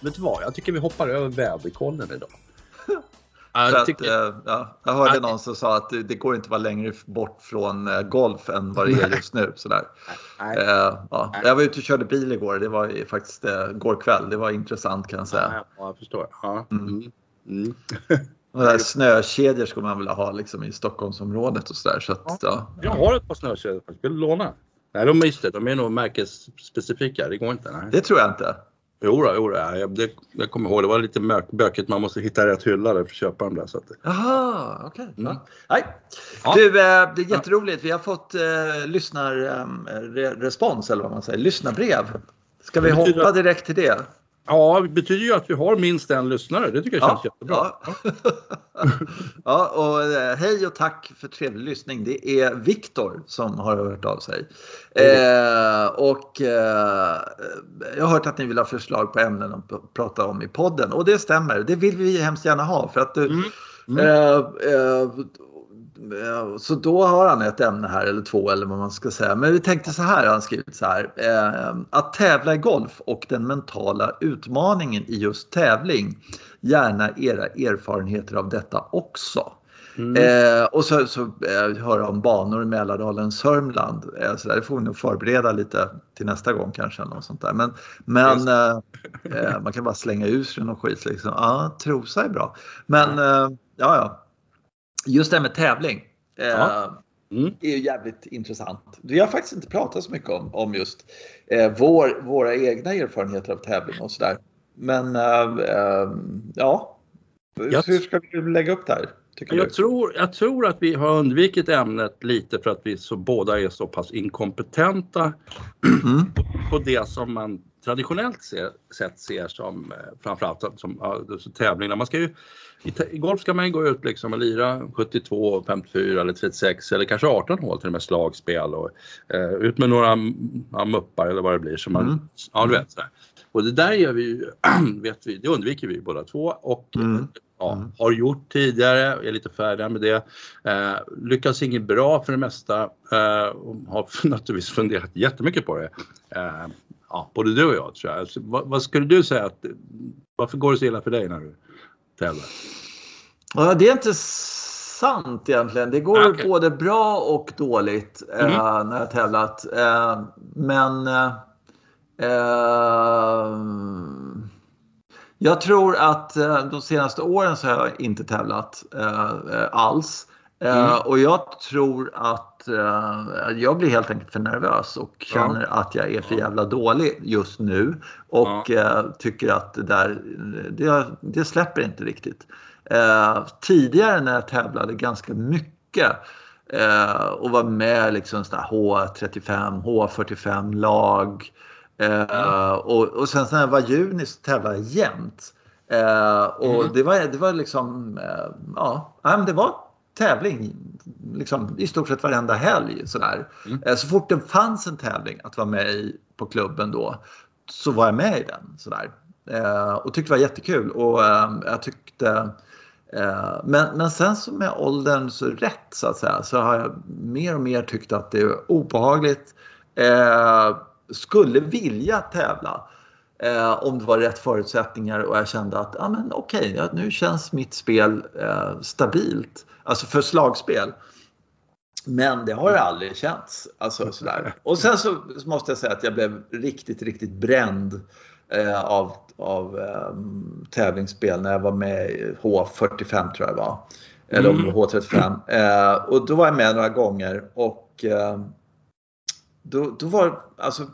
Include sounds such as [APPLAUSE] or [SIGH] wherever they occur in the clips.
vet du vad? Jag tycker vi hoppar över väderkollen idag. [LAUGHS] Att, tycker... ja, jag hörde ja. någon som sa att det, det, går inte att vara längre bort från eh, golf än vad det är just nu. Sådär. Nej. Eh, ja. Jag var ute och körde bil igår. Det var faktiskt eh, går kväll. Det var intressant kan jag säga. Ja, jag förstår. Ja. Mm. Mm. Mm. [LAUGHS] snökedjor skulle man vilja ha liksom, i Stockholmsområdet och sådär. Så att, ja. Jag har ett par snökedjor. Vill du låna? Nej, de är, det, de är nog märkesspecifika. Det går inte. Nej. Det tror jag inte. Jo, då, jo då, jag, det, jag kommer ihåg, det var lite mök, bökigt. Man måste hitta rätt hylla där för att köpa dem där. Så att, Jaha, okej. Okay. Mm. Ja. Du, eh, det är jätteroligt. Vi har fått eh, lyssnarrespons, eh, eller vad man säger, lyssnarbrev. Ska vi hoppa direkt till det? Ja, det betyder ju att vi har minst en lyssnare. Det tycker jag känns ja, jättebra. Ja. [LAUGHS] ja, och eh, hej och tack för trevlig lyssning. Det är Viktor som har hört av sig. Mm. Eh, och eh, jag har hört att ni vill ha förslag på ämnen att prata om i podden och det stämmer. Det vill vi hemskt gärna ha för att du, mm. Mm. Eh, eh så då har han ett ämne här eller två eller vad man ska säga. Men vi tänkte så här, han skrivit så här. Eh, att tävla i golf och den mentala utmaningen i just tävling. Gärna era erfarenheter av detta också. Mm. Eh, och så, så eh, höra om banor i Mälardalen, Sörmland. Eh, så där, det får vi nog förbereda lite till nästa gång kanske. Något sånt där. Men, men eh, eh, man kan bara slänga ur sig någon skit. Liksom. Ja, trosa är bra. Men ja, ja just det här med tävling. Eh, ja. Mm. är ju jävligt intressant. Vi har faktiskt inte pratat så mycket om, om just eh, vår, våra egna erfarenheter av tävling och sådär. Men eh, eh ja, jag, hur ska vi lägga upp det här? Jag tror, jag tror att vi har undvikit ämnet lite för att vi så, båda är så pass inkompetenta mm. på det som man traditionellt sett ser som eh, framförallt som alltså, tävling. Man ska ju, i, I golf ska man ju gå ut liksom och lira 72, 54 eller 36 eller kanske 18 hål till och med slagspel och eh, ut med några ja, muppar eller vad det blir. Som man, mm. Ja, du vet. Så här. Och det där gör vi ju, [CLEARS THROAT] vet vi, det undviker vi båda två och mm. Ja, mm. har gjort tidigare, är lite färdiga med det. Eh, lyckas inget bra för det mesta eh, och har [LAUGHS] naturligtvis funderat jättemycket på det. Eh, ja, både du och jag tror jag. Alltså, vad, vad, skulle du säga att, varför går det så illa för dig när du tävlar? Ja, det är inte sant egentligen. Det går ah, okay. både bra och dåligt mm. eh, när jag tävlat. Eh, men eh, eh jag tror att eh, de senaste åren så har jag inte tävlat eh, alls. Mm. Och jag tror att jag blir helt enkelt för nervös och känner ja. att jag är för jävla dålig just nu. Och ja. tycker att det där, det, det släpper inte riktigt. Eh, tidigare när jag tävlade ganska mycket eh, och var med liksom H35, H45 lag. Eh, mm. och, och sen när jag var juni så tävlade jag jämt. Eh, och mm. det, var, det var liksom, eh, ja, det var tävling liksom, i stort sett varenda helg. Sådär. Mm. Eh, så fort det fanns en tävling att vara med i på klubben då så var jag med i den. Sådär. och tyckte det var jättekul och jag tyckte Eh, men, men sen så med åldern så rätt så att säga så har jag mer och mer tyckt att det är obehagligt. Eh, skulle vilja tävla eh, om det var rätt förutsättningar och jag kände att ah, men okej, okay, nu känns mitt spel eh, stabilt. Alltså för slagspel. Men det har jag aldrig känts. Alltså, sådär. Och sen så måste jag säga att jag blev riktigt, riktigt bränd eh, av, av eh, tävlingsspel när jag var med i H45 tror jag det var. Eller mm. H35. Eh, och då var jag med några gånger och eh, då, då var alltså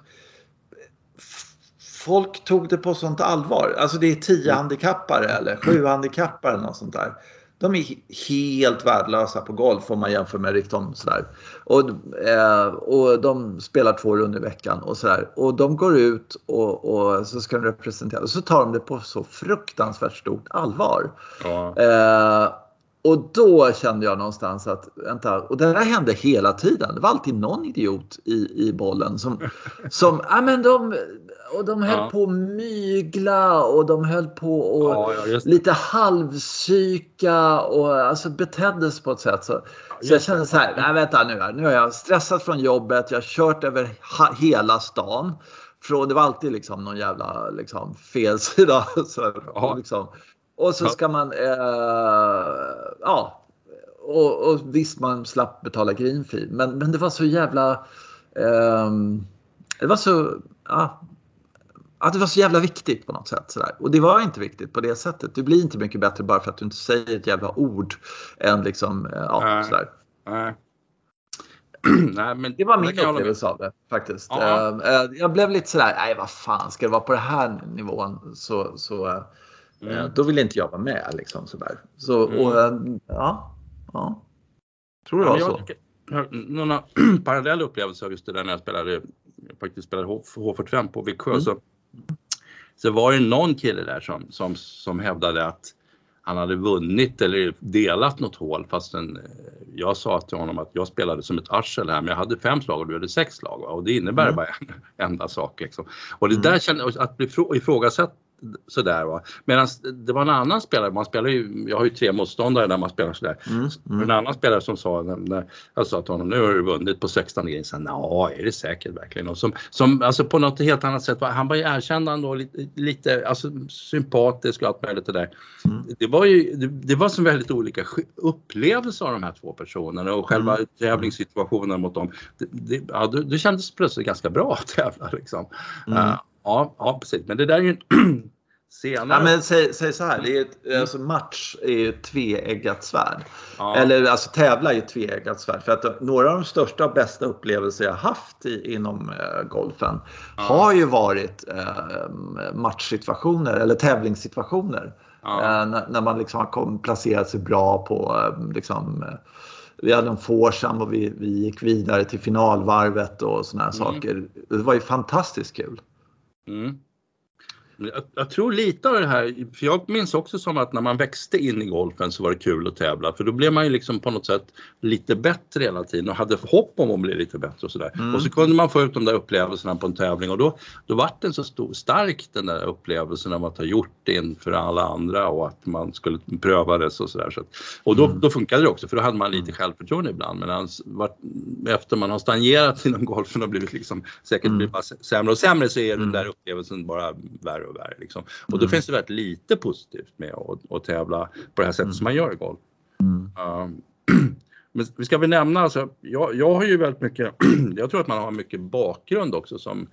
Folk tog det på sånt allvar. Alltså det är tio mm. handikappare eller sju handikappare eller något sånt där de är helt värdelösa på golf om man jämför med Rikton. Sådär. Och, eh, och de spelar två runder i veckan och sådär. Och de går ut och, och, så ska de representera och så tar de det på så fruktansvärt stort allvar. Ja. Eh, och då kände jag någonstans att, vänta, och det här hände hela tiden. Det var alltid någon idiot i, i bollen som, som ja men de, och de höll ja. på att mygla och de höll på och ja, ja, lite halvpsyka och alltså beteddes på ett sätt så, så jag kände så här, nej vänta nu här, nu har jag stressat från jobbet, jag har kört över hela stan från, det var alltid liksom någon jävla liksom, fel sida. [LAUGHS] Så, ja. liksom. Och så ska man, eh, ja, och, och visst man slapp betala green fee, men, men det var så jävla, eh, det var så, ja, att det var så jävla viktigt på något sätt. Sådär. Och det var inte viktigt på det sättet. Du blir inte mycket bättre bara för att du inte säger ett jävla ord. Än liksom, eh, ja, sådär. Nej. Nej, men det var min upplevelse av det faktiskt. Ja. Uh, jag blev lite sådär, nej vad fan, ska det vara på den här nivån så, så uh, mm. då vill inte jag vara med. Liksom, sådär. Så, mm. och, uh, ja, ja. Tror det var så. Jag några parallella upplevelser av just det där när jag spelade, jag faktiskt spelade H45 på Viksjö. Mm. Så, så var det någon kille där som, som, som hävdade att han hade vunnit eller delat något hål fastän eh, jag sa till honom att jag spelade som ett arsel här men jag hade fem slag och du hade sex slag va? och det innebär mm. bara en [LAUGHS] enda sak. Liksom. Och det mm. där kände, att bli ifrågasatt sådär. Va? Medan det var en annan spelare, man spelar ju, jag har ju tre motståndare när man spelar sådär. Mm, mm. En annan spelare som sa, när jag sa till honom, nu har du vunnit på 16 grejer. Så ja, är det säkert verkligen? Och som, som, alltså på något helt annat sätt, han var ju erkännande och lite, lite alltså, sympatisk och allt möjligt det där. Mm. Det var ju, det, det, var som väldigt olika upplevelser av de här två personerna och själva mm. tävlingssituationen mot dem. Det, det, ja, det, det kändes plötsligt ganska bra att tävla liksom. Uh, Ja, ja precis. Men det där är ju [CLEARS THROAT] senare. Ja, men säg, säg så här, det är ett, alltså match är ju ett tveeggat svärd. Ja. Eller alltså tävla är ju ett tveeggat svärd. För att några av de största och bästa upplevelser jag haft i, inom eh, golfen ja. har ju varit eh, matchsituationer eller tävlingssituationer. Ja. Eh, när, när, man liksom har kom, placerat sig bra på eh, liksom, eh, vi hade en foursome och vi, vi gick vidare till finalvarvet och sådana här mm. saker. Det var ju fantastiskt kul. Mm. Jag, jag, tror lite av det här, för jag minns också som att när man växte in i golfen så var det kul att tävla för då blev man ju liksom på något sätt lite bättre hela tiden och hade hopp om att bli lite bättre och sådär. Mm. Och så kunde man få ut de där upplevelserna på en tävling och då, då vart den så stor, stark den där upplevelsen av att ha gjort det inför alla andra och att man skulle pröva det och sådär. Så och då, mm. då funkade det också för då hade man lite mm. självförtroende ibland men efter man har stagnerat inom golfen och blivit liksom säkert mm. blivit sämre och sämre så är den mm. där upplevelsen bara värre och värre. Liksom. Och då mm. finns det väldigt lite positivt med att, att tävla på det här sättet mm. som man gör i golf. Mm. Um, [CLEARS THROAT] men vi ska väl nämna, alltså, jag, jag har ju väldigt mycket, [CLEARS THROAT] jag tror att man har mycket bakgrund också som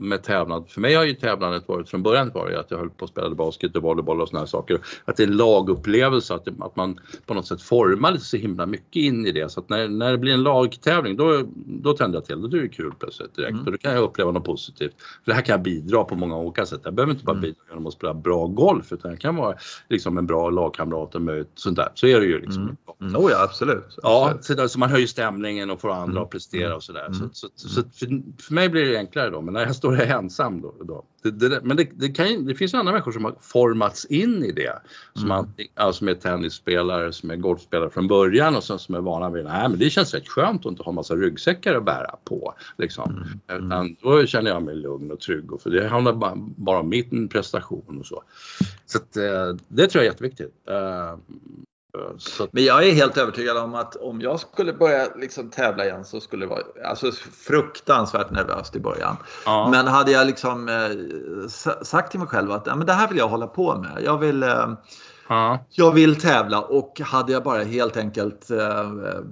med tävlande. För mig har ju tävlandet varit från början var det att jag höll på att spela basket och volleyboll och såna här saker. Att det är en lagupplevelse, att, det, att man på något sätt formade så himla mycket in i det. Så att när, när det blir en lagtävling då, då tänder jag till. Är det kul plötsligt direkt mm. och då kan jag uppleva något positivt. För det här kan jag bidra på många olika sätt. Jag behöver inte bara mm. bidra genom att spela bra golf utan jag kan vara liksom en bra lagkamrat och möt sånt där. Så är det ju liksom. Mm. Mm. Oh ja, absolut. Ja, så, så man höjer stämningen och får andra mm. att prestera och sådär. Så, så, så, så för, för mig blir det enklare då. Men när jag står här ensam då. då det, det, men det, det, kan, det finns andra människor som har formats in i det. Som, mm. alltså, som är tennisspelare, som är golfspelare från början och som, som är vana vid Nej, men det känns rätt skönt att inte ha massa ryggsäckar att bära på. Liksom. Mm. Utan då känner jag mig lugn och trygg och för det handlar bara, bara om min prestation och så. Så att, eh, det tror jag är jätteviktigt. Så. Men jag är helt övertygad om att om jag skulle börja liksom tävla igen så skulle det vara alltså, fruktansvärt nervöst i början. Ja. Men hade jag liksom eh, sagt till mig själv att ja, men det här vill jag hålla på med. Jag vill, eh, ja. jag vill tävla och hade jag bara helt enkelt eh,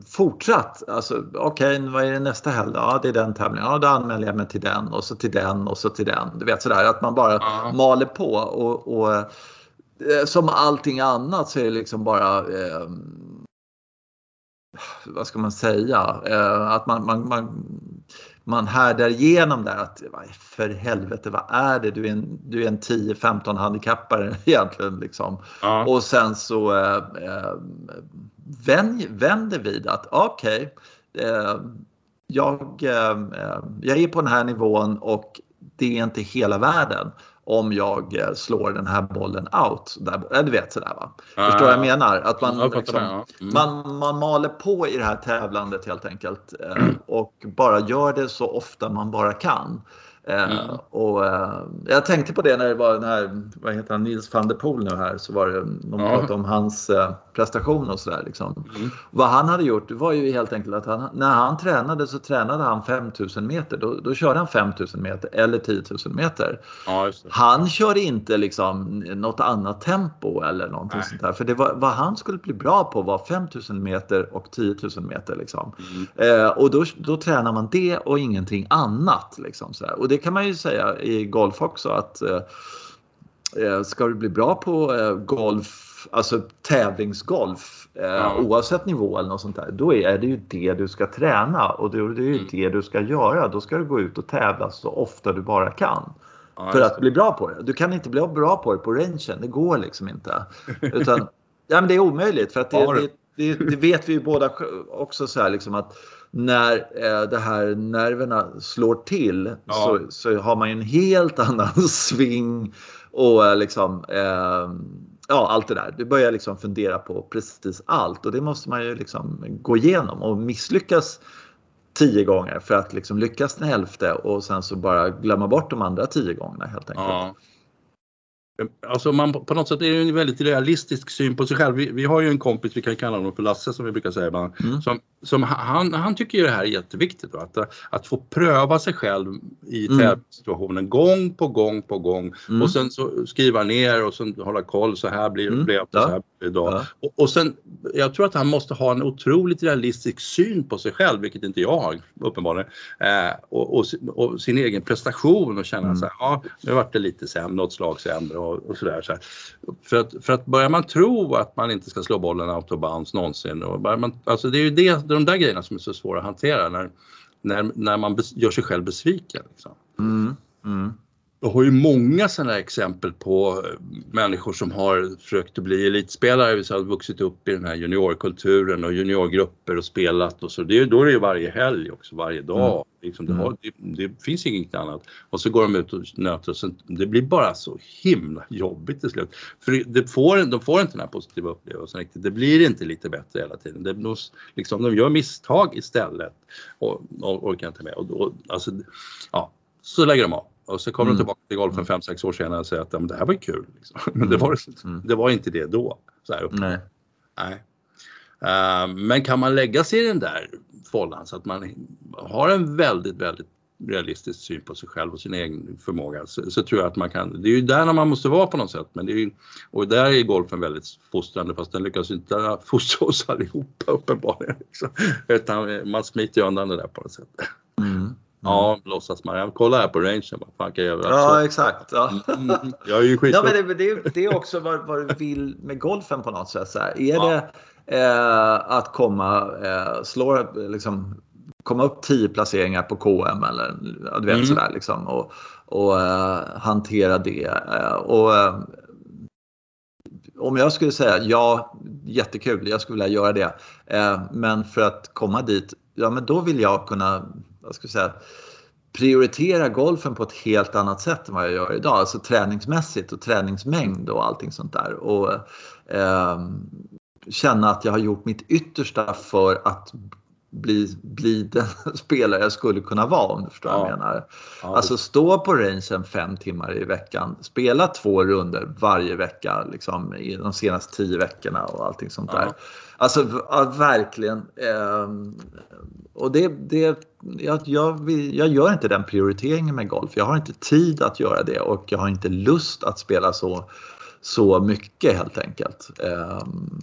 fortsatt. Alltså, Okej, okay, vad är det nästa helg? Ja, det är den tävlingen. Ja, då anmäler jag mig till den och så till den och så till den. Du vet sådär att man bara maler på. och, och som allting annat så är det liksom bara eh, vad ska man säga? Eh, att man, man, man, man härdar igenom där att för helvete vad är det? Du är en, du är en 10-15 handikappare [LAUGHS] egentligen. Liksom. Ja. Och sen så eh, eh vänder vid att okej, okay, eh, jag, eh, jag är på den här nivån och det är inte hela världen om jag eh, slår den här bollen out. Där, du vet sådär va. Ah, Förstår vad jag menar? Att man, jag liksom, mm. man, man maler på i det här tävlandet helt enkelt. Eh, och bara gör det så ofta man bara kan. Mm. och, uh, jag tänkte på det när det var den här, vad heter han, Nils van der Poel nu här, så var det, de ja. pratade om hans uh, prestation och sådär. Liksom. Mm. Vad han hade gjort var ju helt enkelt att han, när han tränade så tränade han 5000 meter. Då, då körde han 5000 meter eller 10 000 meter. Ja, han körde inte liksom något annat tempo eller någonting Nej. sånt där. För det var, vad han skulle bli bra på var 5000 meter och 10 000 meter. Liksom. Mm. Eh, och då, då tränar man det och ingenting annat. Liksom, så Och det kan man ju säga i golf också att eh, eh, ska du bli bra på eh, golf, alltså tävlingsgolf, eh, ja. oavsett nivå eller något sånt där, då är det ju det du ska träna och det, det är ju mm. det du ska göra. Då ska du gå ut och tävla så ofta du bara kan. Ja, för att bli bra på det. Du kan inte bli bra på det på rangen, det går liksom inte. Utan, [LAUGHS] ja, men det är omöjligt för att det, det, det, det vet vi ju båda också så här liksom att när eh, det här nerverna slår till ja. så, så har man ju en helt [LAUGHS] annan sving och eh, liksom eh, ja, allt det där. Du börjar liksom fundera på precis allt och det måste man ju liksom gå igenom och misslyckas tio gånger för att liksom lyckas den hälfte och sen så bara glömma bort de andra tio gångerna helt enkelt. Ja. Alltså man, på något sätt är det en väldigt realistisk syn på sig själv. Vi, vi har ju en kompis, vi kan kalla honom för Lasse som vi brukar säga ibland, mm. som, som han, han tycker ju det här är jätteviktigt. Då, att, att få pröva sig själv i mm. tävlingssituationen gång på gång på gång mm. och sen så skriva ner och sen hålla koll, så här blir, mm. det, så här blir det idag. Ja. Och, och sen, jag tror att han måste ha en otroligt realistisk syn på sig själv, vilket inte jag har uppenbarligen, eh, och, och, och, sin egen prestation och känna mm. så här, ja nu vart det lite sämre, något slag sämre och, och sådär. Så för, att, för att börjar man tro att man inte ska slå bollen out of bounds någonsin, och man, alltså det är ju det, de där grejerna som är så svåra att hantera när, när, när man gör sig själv besviken. Liksom. Mm. Mm. Jag har ju många sådana exempel på eh, människor som har försökt att bli elitspelare, vill säga vuxit upp i den här juniorkulturen och juniorgrupper och spelat och så. Det, då är det ju varje helg också, varje dag. Mm. Liksom, det, har, mm. det, det, finns inget annat. Och så går de ut och nöter och sen, det blir bara så himla jobbigt till slut. För det får, de får inte den här positiva upplevelsen riktigt. Det blir inte lite bättre hela tiden. Det, de, liksom, de gör misstag istället och, och orkar inte med. Och, och, alltså, ja, så lägger de av. Och så kommer mm. de tillbaka till golfen 5-6 mm. år senare och säger att det här var kul. Liksom. [LAUGHS] Men det var, mm. det var inte det då. Så här Nej. Nej. Uh, men kan man lägga sig i den där fållan så att man har en väldigt, väldigt realistisk syn på sig själv och sin egen förmåga så, så, tror jag att man kan, det är ju där man måste vara på något sätt men det är ju, och där är golfen väldigt fostrande fast den lyckas inte [LAUGHS] fostra oss allihopa uppenbarligen. Liksom. Utan man smiter ju undan det där på något sätt. Mm. Ja, låtsas man. Kolla här på rangen. Vad fan kan jag göra? Ja, exakt. Ja. Mm, mm. jag är ju skit. [LAUGHS] Ja, men det, det, det är också vad, vad, du vill med golfen på något sätt. Så här. Är ja. det eh, att komma, eh, slå, liksom, komma upp 10 placeringar på KM eller du vet mm. sådär liksom och, och eh, hantera det. Eh, och, eh, om jag skulle säga ja, jättekul, jag skulle vilja göra det. Eh, men för att komma dit, ja men då vill jag kunna jag säga, prioritera golfen på ett helt annat sätt än vad jag gör idag. Alltså träningsmässigt och träningsmängd och allting sånt där. Och eh, känna att jag har gjort mitt yttersta för att bli, bli den [LAUGHS] spelare jag skulle kunna vara om du förstår ja. vad jag menar. Ja. Alltså stå på rangen fem timmar i veckan, spela två runder varje vecka liksom, i de senaste tio veckorna och allting sånt ja. där. Alltså verkligen. Eh, och det, det, jag, jag, jag, gör inte den prioriteringen med golf. Jag har inte tid att göra det och jag har inte lust att spela så, så mycket helt enkelt. Ehm,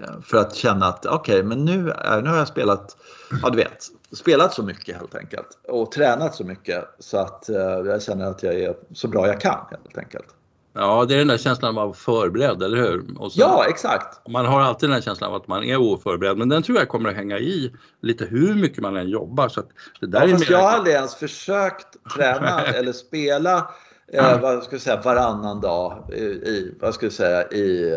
eh, för att känna att okej, okay, men nu, är, nu har jag spelat, ja du vet, spelat så mycket helt enkelt och tränat så mycket så att eh, jag känner att jag är så bra jag kan helt enkelt. Ja, det är den där känslan av att vara förberedd, eller hur? Sen, ja, exakt. Man har alltid den här känslan av att man är oförberedd, men den tror jag kommer att hänga i lite hur mycket man än jobbar. Så det där ja, är fast mer... jag har aldrig ens försökt träna [LAUGHS] eller spela eh, vad ska jag säga, varannan dag i, vad ska jag säga, i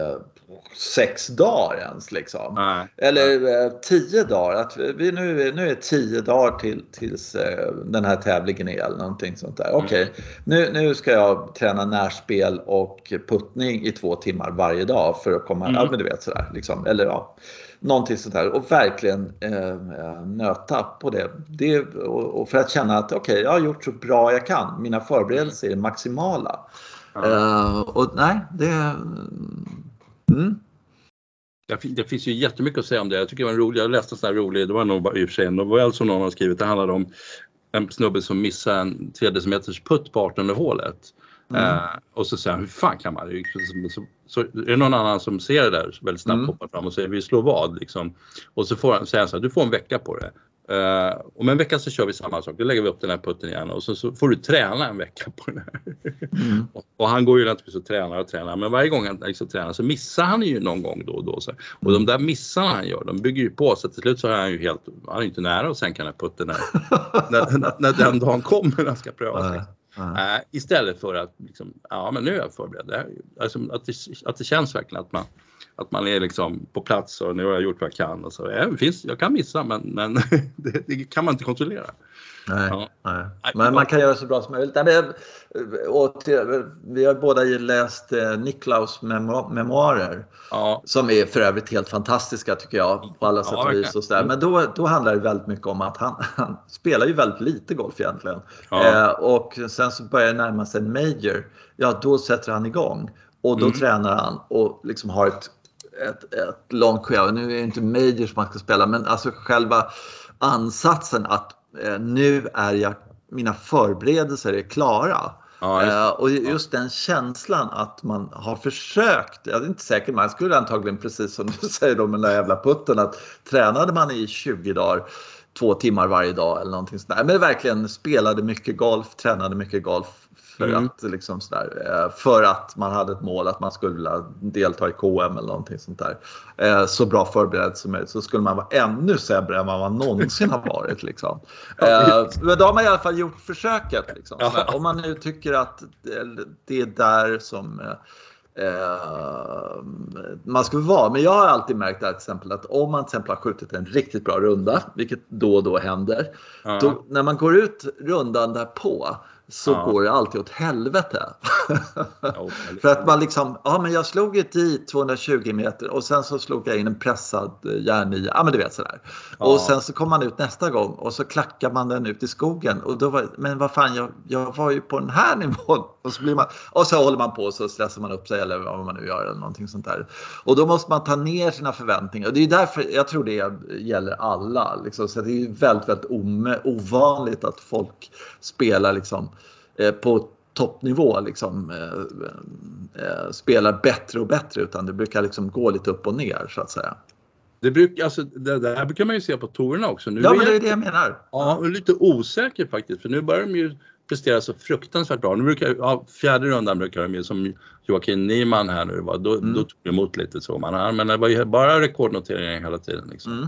sex dagar ens. Liksom. Nej. Eller eh, tio dagar. Att vi, nu, nu är det tio dagar till, tills eh, den här tävlingen är eller någonting sånt där. Okej, okay. nu, nu ska jag träna närspel och puttning i två timmar varje dag för att komma, mm. ja men du vet sådär. Liksom. Eller ja, någonting sånt där. Och verkligen eh, nöta på det. det och, och för att känna att okej, okay, jag har gjort så bra jag kan. Mina förberedelser är maximala. Uh, och nej, det... Mm. Det finns ju jättemycket att säga om det. Jag tycker det var en rolig, jag läste en sån här rolig, det var nog i och för sig en novell som någon har skrivit. Det handlade om en snubbe som missade en 3 decimeters putt på 18 hålet. Mm. Uh, och så säger han, hur fan kan man? Så, så, är det någon annan som ser det där väldigt snabbt mm. hoppar fram och säger vi slår vad liksom. Och så får han, säger han så här, du får en vecka på det. Uh, om en vecka så kör vi samma sak, då lägger vi upp den här putten igen och så, så får du träna en vecka på den här. Mm. [LAUGHS] och, och, han går ju naturligtvis och tränar och tränar men varje gång han liksom tränar så missar han ju någon gång då och då. Så. Och de där missarna han gör de bygger ju på så till slut så är han ju helt, han är inte nära att sänka den här putten när, [LAUGHS] när, när, när, den dagen kommer när han ska pröva. Uh. Uh, istället för att liksom, ja men nu är jag förberedd. Alltså, att, det, att det känns verkligen att man att man är liksom på plats och nu har jag gjort vad jag kan. Och så. Ja, finns, jag kan missa men, men [LAUGHS] det, det, kan man inte kontrollera. Nej, ja. nej. Men man kan göra så bra som möjligt. Nej, och till, vi har båda läst eh, Niklaus memoarer. Ja. Som är för övrigt helt fantastiska tycker jag på alla sätt och vis. Och så Men då, då handlar det väldigt mycket om att han, [LAUGHS] han spelar ju väldigt lite golf egentligen. Eh, och sen så börjar det närma sig en major. Ja, då sätter han igång. Och då mm. tränar han och liksom har ett ett, ett långt schema. Nu är det inte majors man ska spela, men alltså själva ansatsen att eh, nu är jag, mina förberedelser är klara. Ja, eh, och just den känslan att man har försökt, jag är inte säker, man skulle antagligen precis som du [LAUGHS] säger då med den där jävla putten, att tränade man i 20 dagar två timmar varje dag eller någonting sådär. Men verkligen spelade mycket golf, tränade mycket golf för, mm. att, liksom sådär, eh, för att man hade ett mål att man skulle vilja delta i KM eller någonting sånt där. Eh, så bra förberedd som möjligt så skulle man vara ännu sämre än vad man någonsin har varit. Liksom. [LAUGHS] Eh, men då har man i alla fall gjort försöket. Liksom. Om man nu tycker att det är där som man ska vara. Men jag har alltid märkt att, exempel, att om man till exempel har skjutit en riktigt bra runda, vilket då och då händer, då, när man går ut rundan därpå så ja. går det alltid åt helvete. [LAUGHS] För att man liksom, ja men jag slog ett i 220 meter och sen så slog jag in en pressad eh, järnia, ja men du vet sådär. Ja. Och sen så kommer man ut nästa gång och så klackar man den ut i skogen och då var men vad fan jag, jag var ju på den här [LAUGHS] nivån. Och så, blir man, och så håller man på och så stressar man upp sig eller vad man nu gör eller någonting sånt där. Och då måste man ta ner sina förväntningar och det är därför jag tror det gäller alla. Liksom. Så det är väldigt, väldigt ovanligt att folk spelar liksom Eh, på toppnivå liksom, eh, eh, spelar bättre och bättre utan det brukar liksom gå lite upp och ner så att säga. Det, bruk, alltså, det, det här brukar man ju se på tourerna också. Nu ja, men det är det jag menar. Ja, och lite osäker faktiskt för nu börjar de ju prestera så fruktansvärt bra. Nu brukar, ja, fjärde rundan brukar de ju som Joakim Nyman här nu var, då, mm. då tog det emot lite så. Man, men det var ju bara rekordnoteringar hela tiden. Liksom. Mm.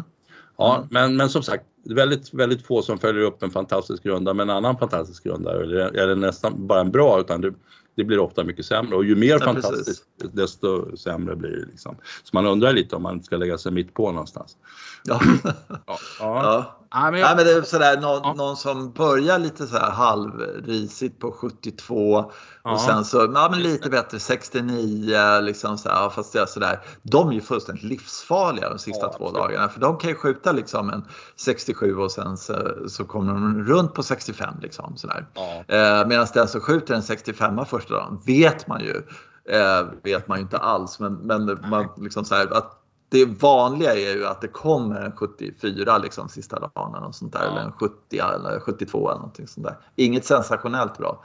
Ja, mm. men, men som sagt, väldigt, väldigt få som följer upp en fantastisk runda med en annan fantastisk runda. Eller nästan bara en bra utan det, det blir ofta mycket sämre och ju mer ja, fantastiskt precis. desto sämre blir det. Liksom. Så man undrar lite om man ska lägga sig mitt på någonstans. Ja. [LAUGHS] ja. ja. Ja, men, jag... men det är sådär, någon, ja. någon som börjar lite så här halvrisigt på 72 ja. och sen så ja, men lite bättre 69 liksom så här, fast det är sådär. De är ju fullständigt livsfarliga de sista två dagarna för de kan ju skjuta liksom en 67 och sen så, så kommer de runt på 65 liksom sådär. Eh, Medan den som skjuter en 65 första dagen vet man ju eh, vet man ju inte alls men, men man liksom så här, att det vanliga är ju att det kommer en 74 liksom sista dagen eller, sånt där, ja. eller en 70 eller 72 eller någonting sånt där. Inget sensationellt bra.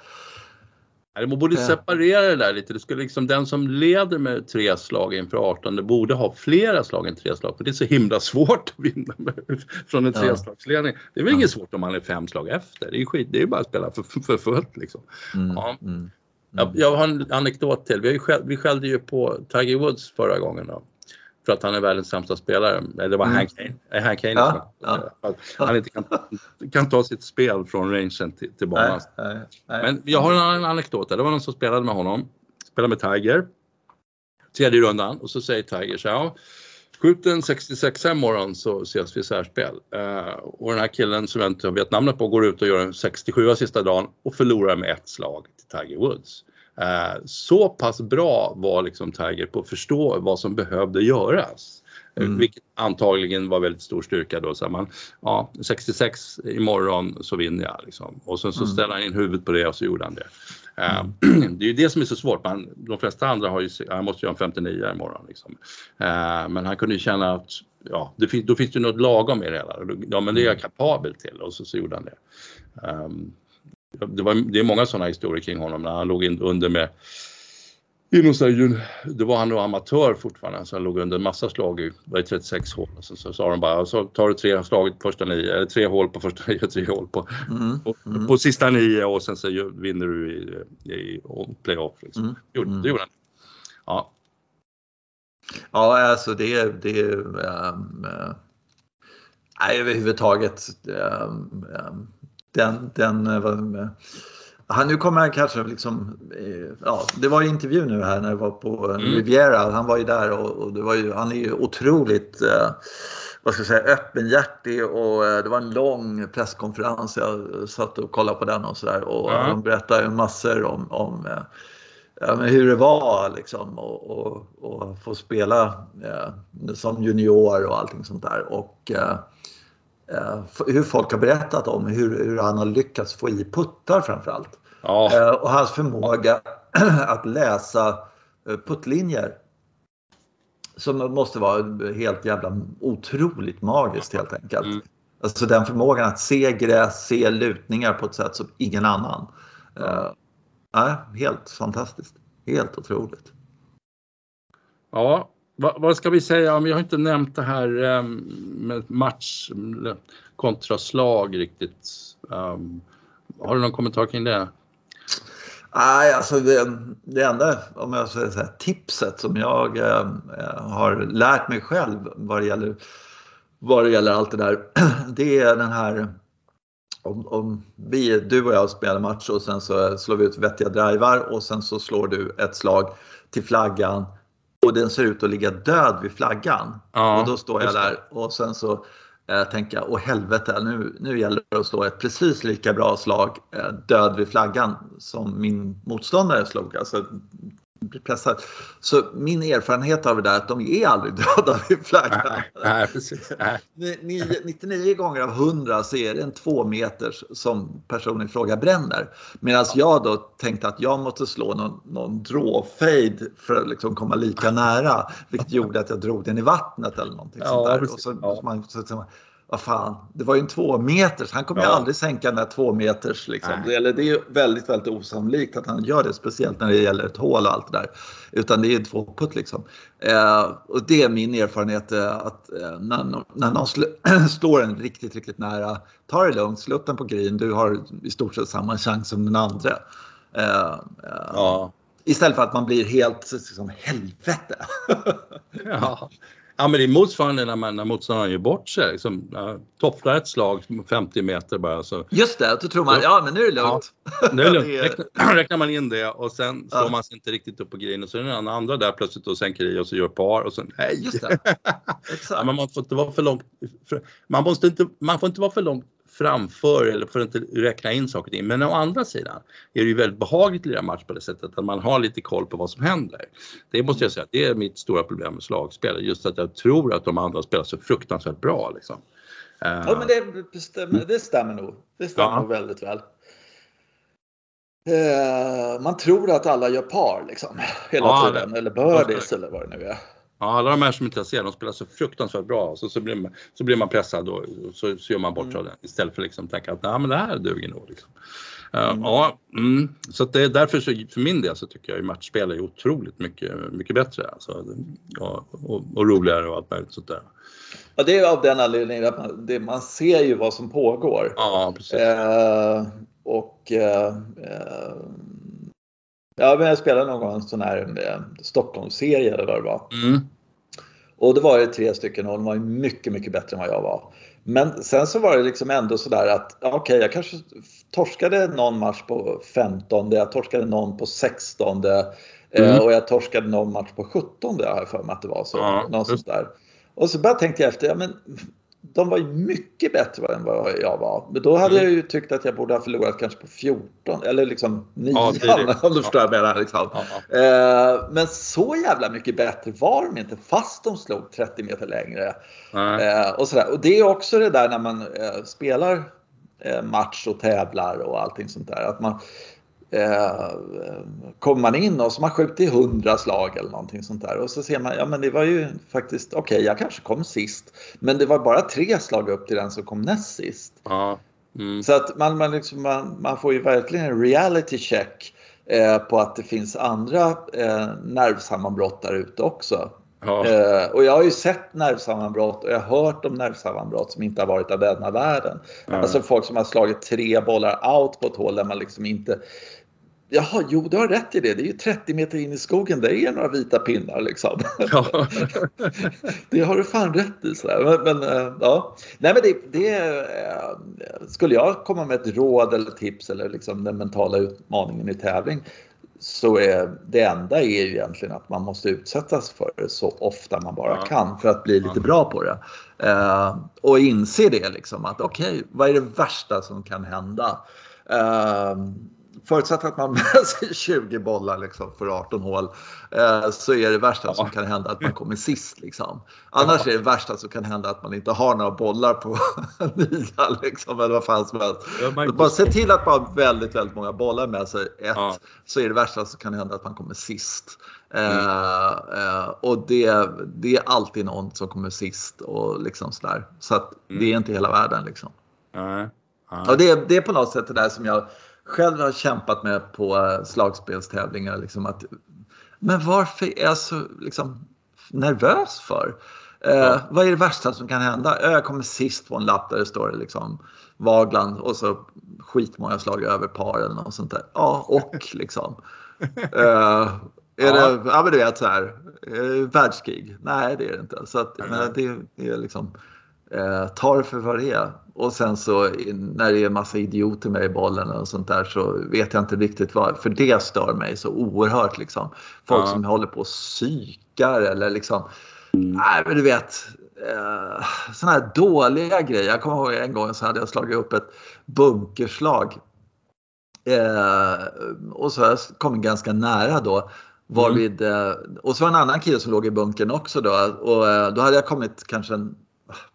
Man borde separera det där lite. Det skulle liksom, den som leder med tre slag inför 18 det borde ha flera slag än tre slag. För det är så himla svårt att vinna [LAUGHS] från en ja. treslagsledning. Det är väl ja. inget svårt om man är fem slag efter. Det är, skit, det är bara att spela för, för fullt. Liksom. Mm, ja. mm, mm. Jag, har en anekdot till. Vi, skäll, vi skällde ju på Tiger Woods förra gången. Då för att han är världens sämsta spelare. Det var mm. Hank Kane, Hank Kane ja, ja. han inte kan, kan, ta sitt spel från rangen till, till banan. Nej, nej, nej. Men jag har en annan anekdot. Det var någon som spelade med honom, spelade med Tiger. tredje rundan och så säger Tiger så här, ja, skjut en 66 imorgon så ses vi i särspel. Uh, och den här killen som jag inte vet namnet på går ut och gör en 67 sista dagen och förlorar med ett slag till Tiger Woods. Uh, så pass bra var liksom Tiger på att förstå vad som behövde göras. Mm. Vilket antagligen var väldigt stor styrka då. Så man, ja, 66 imorgon så vinner jag. Liksom. Och sen så mm. ställer han in huvudet på det och så gjorde han det. Mm. [CLEARS THROAT] det är ju det som är så svårt. Man, de flesta andra har ju, han måste göra en 59 imorgon. Liksom. Men han kunde ju känna att ja, det finns, då finns det något lagom i det hela. Ja, men det är jag kapabel till och så, så gjorde han det. Det, var, det är många sådana historier kring honom när han låg in under med i någon sån det var han nog amatör fortfarande så han låg under en massa slag i, var 36 hål. Så, så sa de bara, så tar du tre slag på första nio, eller tre hål på första [LAUGHS] nio tre hål på, mm. på, mm. på sista nio och sen så vinner du i, i playoff. Liksom. Mm. Jo, det gjorde han. Ja. Ja, alltså det, det um, nej, överhuvudtaget um, um, den, den uh, han, nu kommer han kanske liksom, eh, ja, det var intervju nu här när jag var på mm. Riviera. Han var ju där och, och det var ju, han är ju otroligt eh, vad ska jag säga, öppenhjärtig och eh, det var en lång presskonferens. Jag satt och kollade på den och sådär och mm. de berättade massor om, om eh, ja, hur det var liksom och, och, och få spela eh, som junior och allting sånt där. Och, eh, Eh, hur folk har berättat om hur, hur han har lyckats få i puttar framförallt. Ja. Eh, och hans förmåga [CLEARS THROAT] att läsa eh, puttlinjer. Som måste vara helt jävla otroligt magiskt helt enkelt. Mm. Alltså den förmågan att se gräs, se lutningar på ett sätt som ingen annan. Ja. helt fantastiskt. Helt otroligt. Ja, vad, vad, ska vi säga, vi har inte nämnt det här ehm, med match kontra slag riktigt. Ehm, har du någon kommentar kring det? Nej, alltså det, det enda, om jag ska säga tipset som jag eh, har lärt mig själv vad det gäller, vad det gäller allt det där. [CLEARS THROAT] Det är den här om, om vi, du och jag spelar match och sen så slår vi ut vettiga drivar och sen så slår du ett slag till flaggan och den ser ut att ligga död vid flaggan. Ja, och då står jag där och sen så eh, tänker jag, åh helvete, nu, nu gäller det att slå ett precis lika bra slag eh, död vid flaggan som min motståndare slog. Alltså blir pressad. Så min erfarenhet av det där är att de är aldrig [LAUGHS] döda vid flaggan. Nej, precis. Nej. 99 gånger av 100 så är det en två meters som personen i fråga bränner. Medan jag då tänkte att jag måste slå någon, någon dråfejd för att liksom komma lika nära. Vilket gjorde att jag drog den i vattnet eller någonting ja, sånt där. Och så, ja. man, så, så, vad fan, det var ju en två meters. Han kommer ja. ju aldrig sänka den där två meters. Liksom. Det, eller, det är ju väldigt, väldigt osannolikt att han gör det, speciellt när det gäller ett hål och allt det där. Utan det är ju två putt liksom. Eh, och det är min erfarenhet eh, att eh, när, när någon sl [CLEARS THROAT] slår en riktigt, riktigt nära, ta det lugnt, slå upp den på green. Du har i stort sett samma chans som den andra. Eh, eh, ja. Istället för att man blir helt liksom, helvete. [LAUGHS] ja. Ja men det är motsvarande när, man, när motståndaren gör bort sig. Liksom, uh, topplar ett slag 50 meter bara. Så. Just det, då tror man ja men nu är det lugnt. Ja, nu är det lugnt. [LAUGHS] Räknar, [CLEARS THROAT] räknar man in det och sen slår ja. man sig inte riktigt upp på grejen och så är det den andra där plötsligt och sänker i och så gör par och sen nej. Just det. [LAUGHS] Exakt. ja, man får inte vara för långt. För, man, måste inte, man får inte vara för långt framför eller för att inte räkna in saker och ting. Men å andra sidan är det ju väldigt behagligt att lira match på det sättet att man har lite koll på vad som händer. Det måste jag säga, det är mitt stora problem med slagspel. Just att jag tror att de andra spelar så fruktansvärt bra. Liksom. Ja men det stämmer, det stämmer nog. Det stämmer ja. nog väldigt väl. Eh, man tror att alla gör par liksom hela ja, tiden eller bör det eller vad det nu är. Ja, alla de här som inte jag ser, de spelar så fruktansvärt bra. Så, så, blir, man, så blir man pressad och så, så gör man bort mm. istället för att liksom tänka att Nej, men det här duger nog. Liksom. Mm. ja, mm. Så det är därför så, för min del så tycker jag att matchspel är otroligt mycket, mycket bättre. Alltså, ja, och, och, roligare och allt möjligt sånt där. Ja, det är av den anledningen att man, det, man ser ju vad som pågår. Ja, precis. Eh, och eh, eh Ja, men jag spelade någon gång en sån här eh, Stockholmsserie eller vad det var. Mm. Och då var det tre stycken och de var mycket, mycket bättre än vad jag var. Men sen så var det liksom ändå sådär att okej, okay, jag kanske torskade någon match på 15, jag torskade någon på 16. Mm. och jag torskade någon match på 17 där jag för mig att det var så. Ja, någon sånt där. Och så bara tänkte jag efter, ja men de var ju mycket bättre än vad jag var. Men då hade mm. jag ju tyckt att jag borde ha förlorat kanske på 14 eller liksom 9 ja, [LAUGHS] om du förstår vad jag menar. Liksom. Ja, ja. Eh, men så jävla mycket bättre var de inte fast de slog 30 meter längre. Eh, och, sådär. och det är också det där när man eh, spelar eh, match och tävlar och allting sånt där. Att man, kommer man in och så man skjutit hundra slag eller någonting sånt där och så ser man, ja men det var ju faktiskt, okej okay, jag kanske kom sist. Men det var bara tre slag upp till den som kom näst sist. Ja. Mm. Så att man, man, liksom, man, man får ju verkligen en reality check eh, på att det finns andra eh, nervsammanbrott där ute också. Ja. Eh, och jag har ju sett nervsammanbrott och jag har hört om nervsammanbrott som inte har varit av denna världen. Ja. Alltså folk som har slagit tre bollar out på ett hål där man liksom inte Jaha, jo du har rätt i det. Det är ju 30 meter in i skogen. Det är några vita pinnar liksom. Ja. [LAUGHS] det har du fan rätt i. Så men, men, eh, ja. Nej, men det, det, eh, skulle jag komma med ett råd eller tips eller liksom den mentala utmaningen i tävling så är det enda är ju egentligen att man måste utsättas för det så ofta man bara ja. kan för att bli lite bra på det. Eh, och inse det liksom att okej, okay, vad är det värsta som kan hända? Eh, förutsatt att man [LAUGHS] med sig 20 bollar liksom för 18 hål eh, så är det värsta ja. som kan hända att man kommer sist. Liksom. Annars ja. är det värsta som kan hända att man inte har några bollar på [LAUGHS] nia. Liksom, eller vad fan som helst. Ja, Bara se till att man har väldigt, väldigt många bollar med sig. Ett, ja. så är det värsta som kan hända att man kommer sist. Mm. Eh, eh, och det, det är alltid någon som kommer sist och liksom sådär. Så att mm. det är inte hela världen liksom. Mm. Och det, det är på något sätt det där som jag själv har kämpat med på eh, slagspelstävlingar. Liksom att, men varför är jag så liksom, nervös för? Eh, ja. Vad är det värsta som kan hända? Jag kommer sist på en lapp där det står liksom Vagland och så skitmånga slag över par eller något sånt där. Ja, och [LAUGHS] liksom. eh, är ja. det, ja men du vet så här, världskrig? Nej det är det inte. Så att, men det, det är liksom, eh, det för vad det är. Och sen så när det är en massa idioter med i bollen och sånt där så vet jag inte riktigt vad, för det stör mig så oerhört liksom. Folk ja. som håller på och psykar eller liksom, mm. nej men du vet, eh, sådana här dåliga grejer. Jag kommer ihåg en gång så hade jag slagit upp ett bunkerslag. Eh, och så jag kommit ganska nära då. Varvid, mm. eh, och så var en annan kille som låg i bunkern också då. Och eh, då hade jag kommit kanske en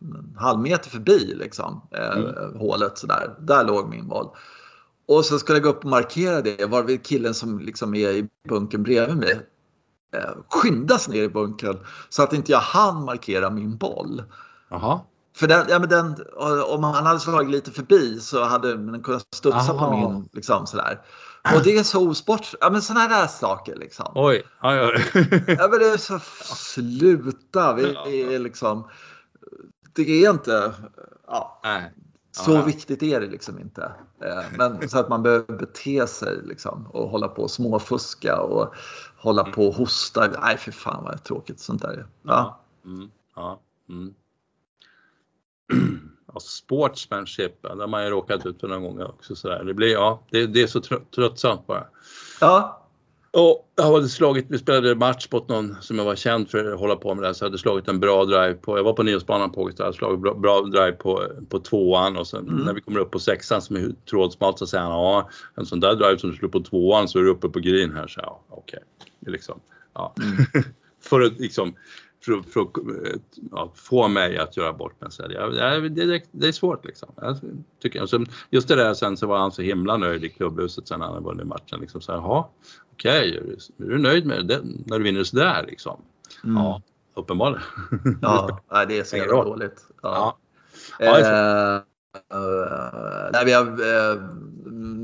en halv meter förbi liksom, eh, mm. hålet sådär. Där låg min boll. Och så skulle jag gå upp och markera det varvid killen som liksom är i bunkern bredvid mig eh, skyndas ner i bunkern så att inte jag hann markera min boll. Aha. För den, ja, men den, om han hade slagit lite förbi så hade den kunnat studsa Aha. på min. Liksom, sådär. Och det är så osport. Ja men sådana där saker liksom. Oj. Aj, aj. ja men det är så, sluta. Vi är liksom det är inte... Ja, Nej. Så ja. viktigt är det liksom inte. Eh, men så att man behöver bete sig liksom och hålla på och småfuska och hålla på och hosta. Nej, för fan vad tråkigt sånt där är. Ja. Mm. Ja. Mm. [CLEARS THROAT] ja, sportsmanship, det har man ju råkat ut för några gånger också. Så där. Det, blir, ja, det, det är så tröttsamt bara. Ja, och jag hade slagit, vi spelade match mot någon som jag var känd för att hålla på med det så jag hade slagit en bra drive på, jag var på Nilsbanan på Ågesta, hade slagit bra, bra drive på, på tvåan och sen mm. när vi kommer upp på sexan som är trådsmalt så säger han ja en sån där drive som du slår på tvåan så är du uppe på green här så ja okej. Okay. Liksom, ja. Mm. [LAUGHS] för att liksom för, för att ja, få mig att göra bort mig. Så det, det, det, är svårt liksom. Jag tycker, alltså, just det där sen så var han så himla nöjd i klubbhuset sen han hade vunnit matchen. Liksom, så här, Jaha, okej, okay, är du nöjd med det när du vinner sådär liksom? Mm. Ja, uppenbarligen. [LAUGHS] Ja, det är så jävla dåligt. Ja. Ja. Ja, Uh, nej, vi har, uh,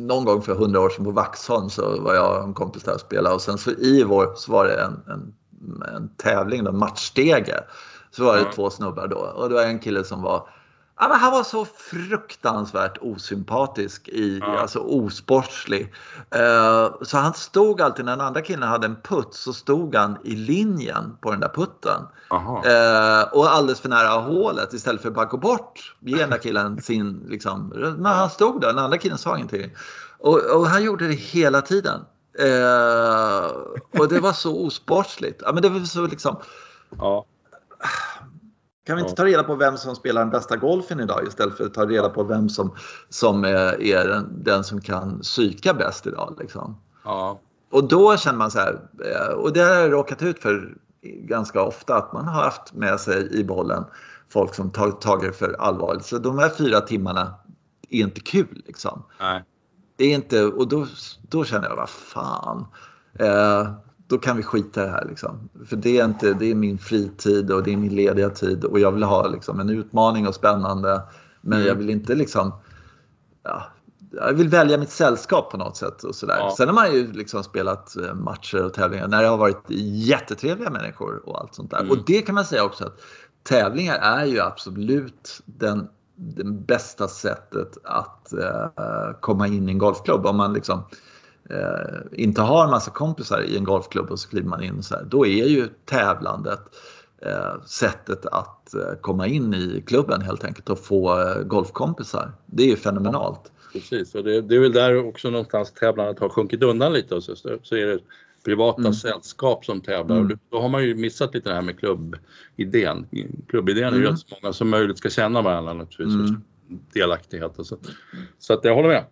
någon gång för hundra år sedan på Vaxholm så var jag och en kompis där och spelade och sen så i vår så var det en, en en tävling, en matchstege. Så var det mm. två snubbar då och det var en kille som var Ja, men han var så fruktansvärt osympatisk, i, ja. alltså osportslig. Uh, så han stod alltid, när den andra killen hade en putt så stod han i linjen på den där putten. Uh, och alldeles för nära hålet istället för att bara gå bort, ge den där killen [LAUGHS] sin, liksom, men han stod där, den andra killen sa ingenting. Och, och han gjorde det hela tiden Eh, och det var så osportsligt. Ja, men det var så liksom... Ja. Kan vi inte ta reda på vem som spelar den bästa golfen idag istället för att ta reda på vem som, som är den, den som kan psyka bäst idag? Liksom. Ja. Och då känner man så här, eh, och det har jag råkat ut för ganska ofta, att man har haft med sig i bollen folk som tagit tag det för allvarligt. Så de här fyra timmarna är inte kul liksom. Nej. Det är inte, och då, då känner jag, vad fan. Eh, då kan vi skita i det här liksom. För det är inte, det är min fritid och det är min lediga tid och jag vill ha liksom en utmaning och spännande. Men Mm. jag vill inte liksom, ja, jag vill välja mitt sällskap på något sätt och sådär. Ja. Sen har man ju liksom spelat eh, matcher och tävlingar när det har varit jättetrevliga människor och allt sånt där. Mm. Och det kan man säga också att tävlingar är ju absolut den, det bästa sättet att eh, komma in i en golfklubb. Om man liksom eh, inte har en massa kompisar i en golfklubb och så kliver man in så här, då är ju tävlandet eh, sättet att eh, komma in i klubben helt enkelt och få eh, golfkompisar. Det är ju fenomenalt. Precis, och det, det är väl där också någonstans tävlandet har sjunkit undan lite och så, så är det privata Mm. sällskap som tävlar. Mm. Då har man ju missat lite det här med klubbidén. Klubbidén är ju Mm. att så många som möjligt ska känna varandra naturligtvis. Mm. Delaktighet och så. Så att jag håller med.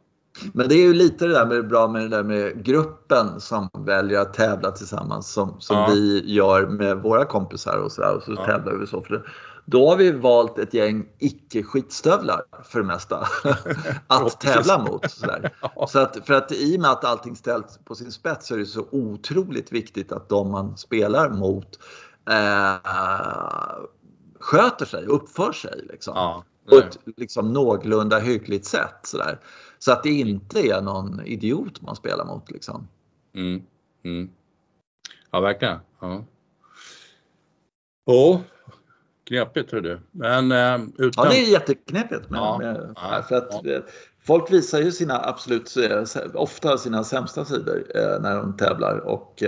Men det är ju lite det där med bra med det där med gruppen som väljer att tävla tillsammans som, som Ja. vi gör med våra kompisar och så, där, och så Ja. tävlar vi så. För det. Då har vi valt ett gäng icke-skitstövlar för det mesta [LAUGHS] att tävla mot. [LAUGHS] Så, att, för att i och med att allting ställs på sin spets så är det så otroligt viktigt att de man spelar mot eh, sköter sig och uppför sig. Liksom Ja, på ett liksom någorlunda hyggligt sätt. Sådär. Så att det inte är någon idiot man spelar mot. Liksom. Mm. Mm. Ja, verkligen. Ja. Oh, knepigt hör du. Men eh, utan... Ja, det är jätteknepigt. Med, Ja, ja, för att, ja. eh, Folk visar ju sina absolut, eh, ofta sina sämsta sidor när de tävlar och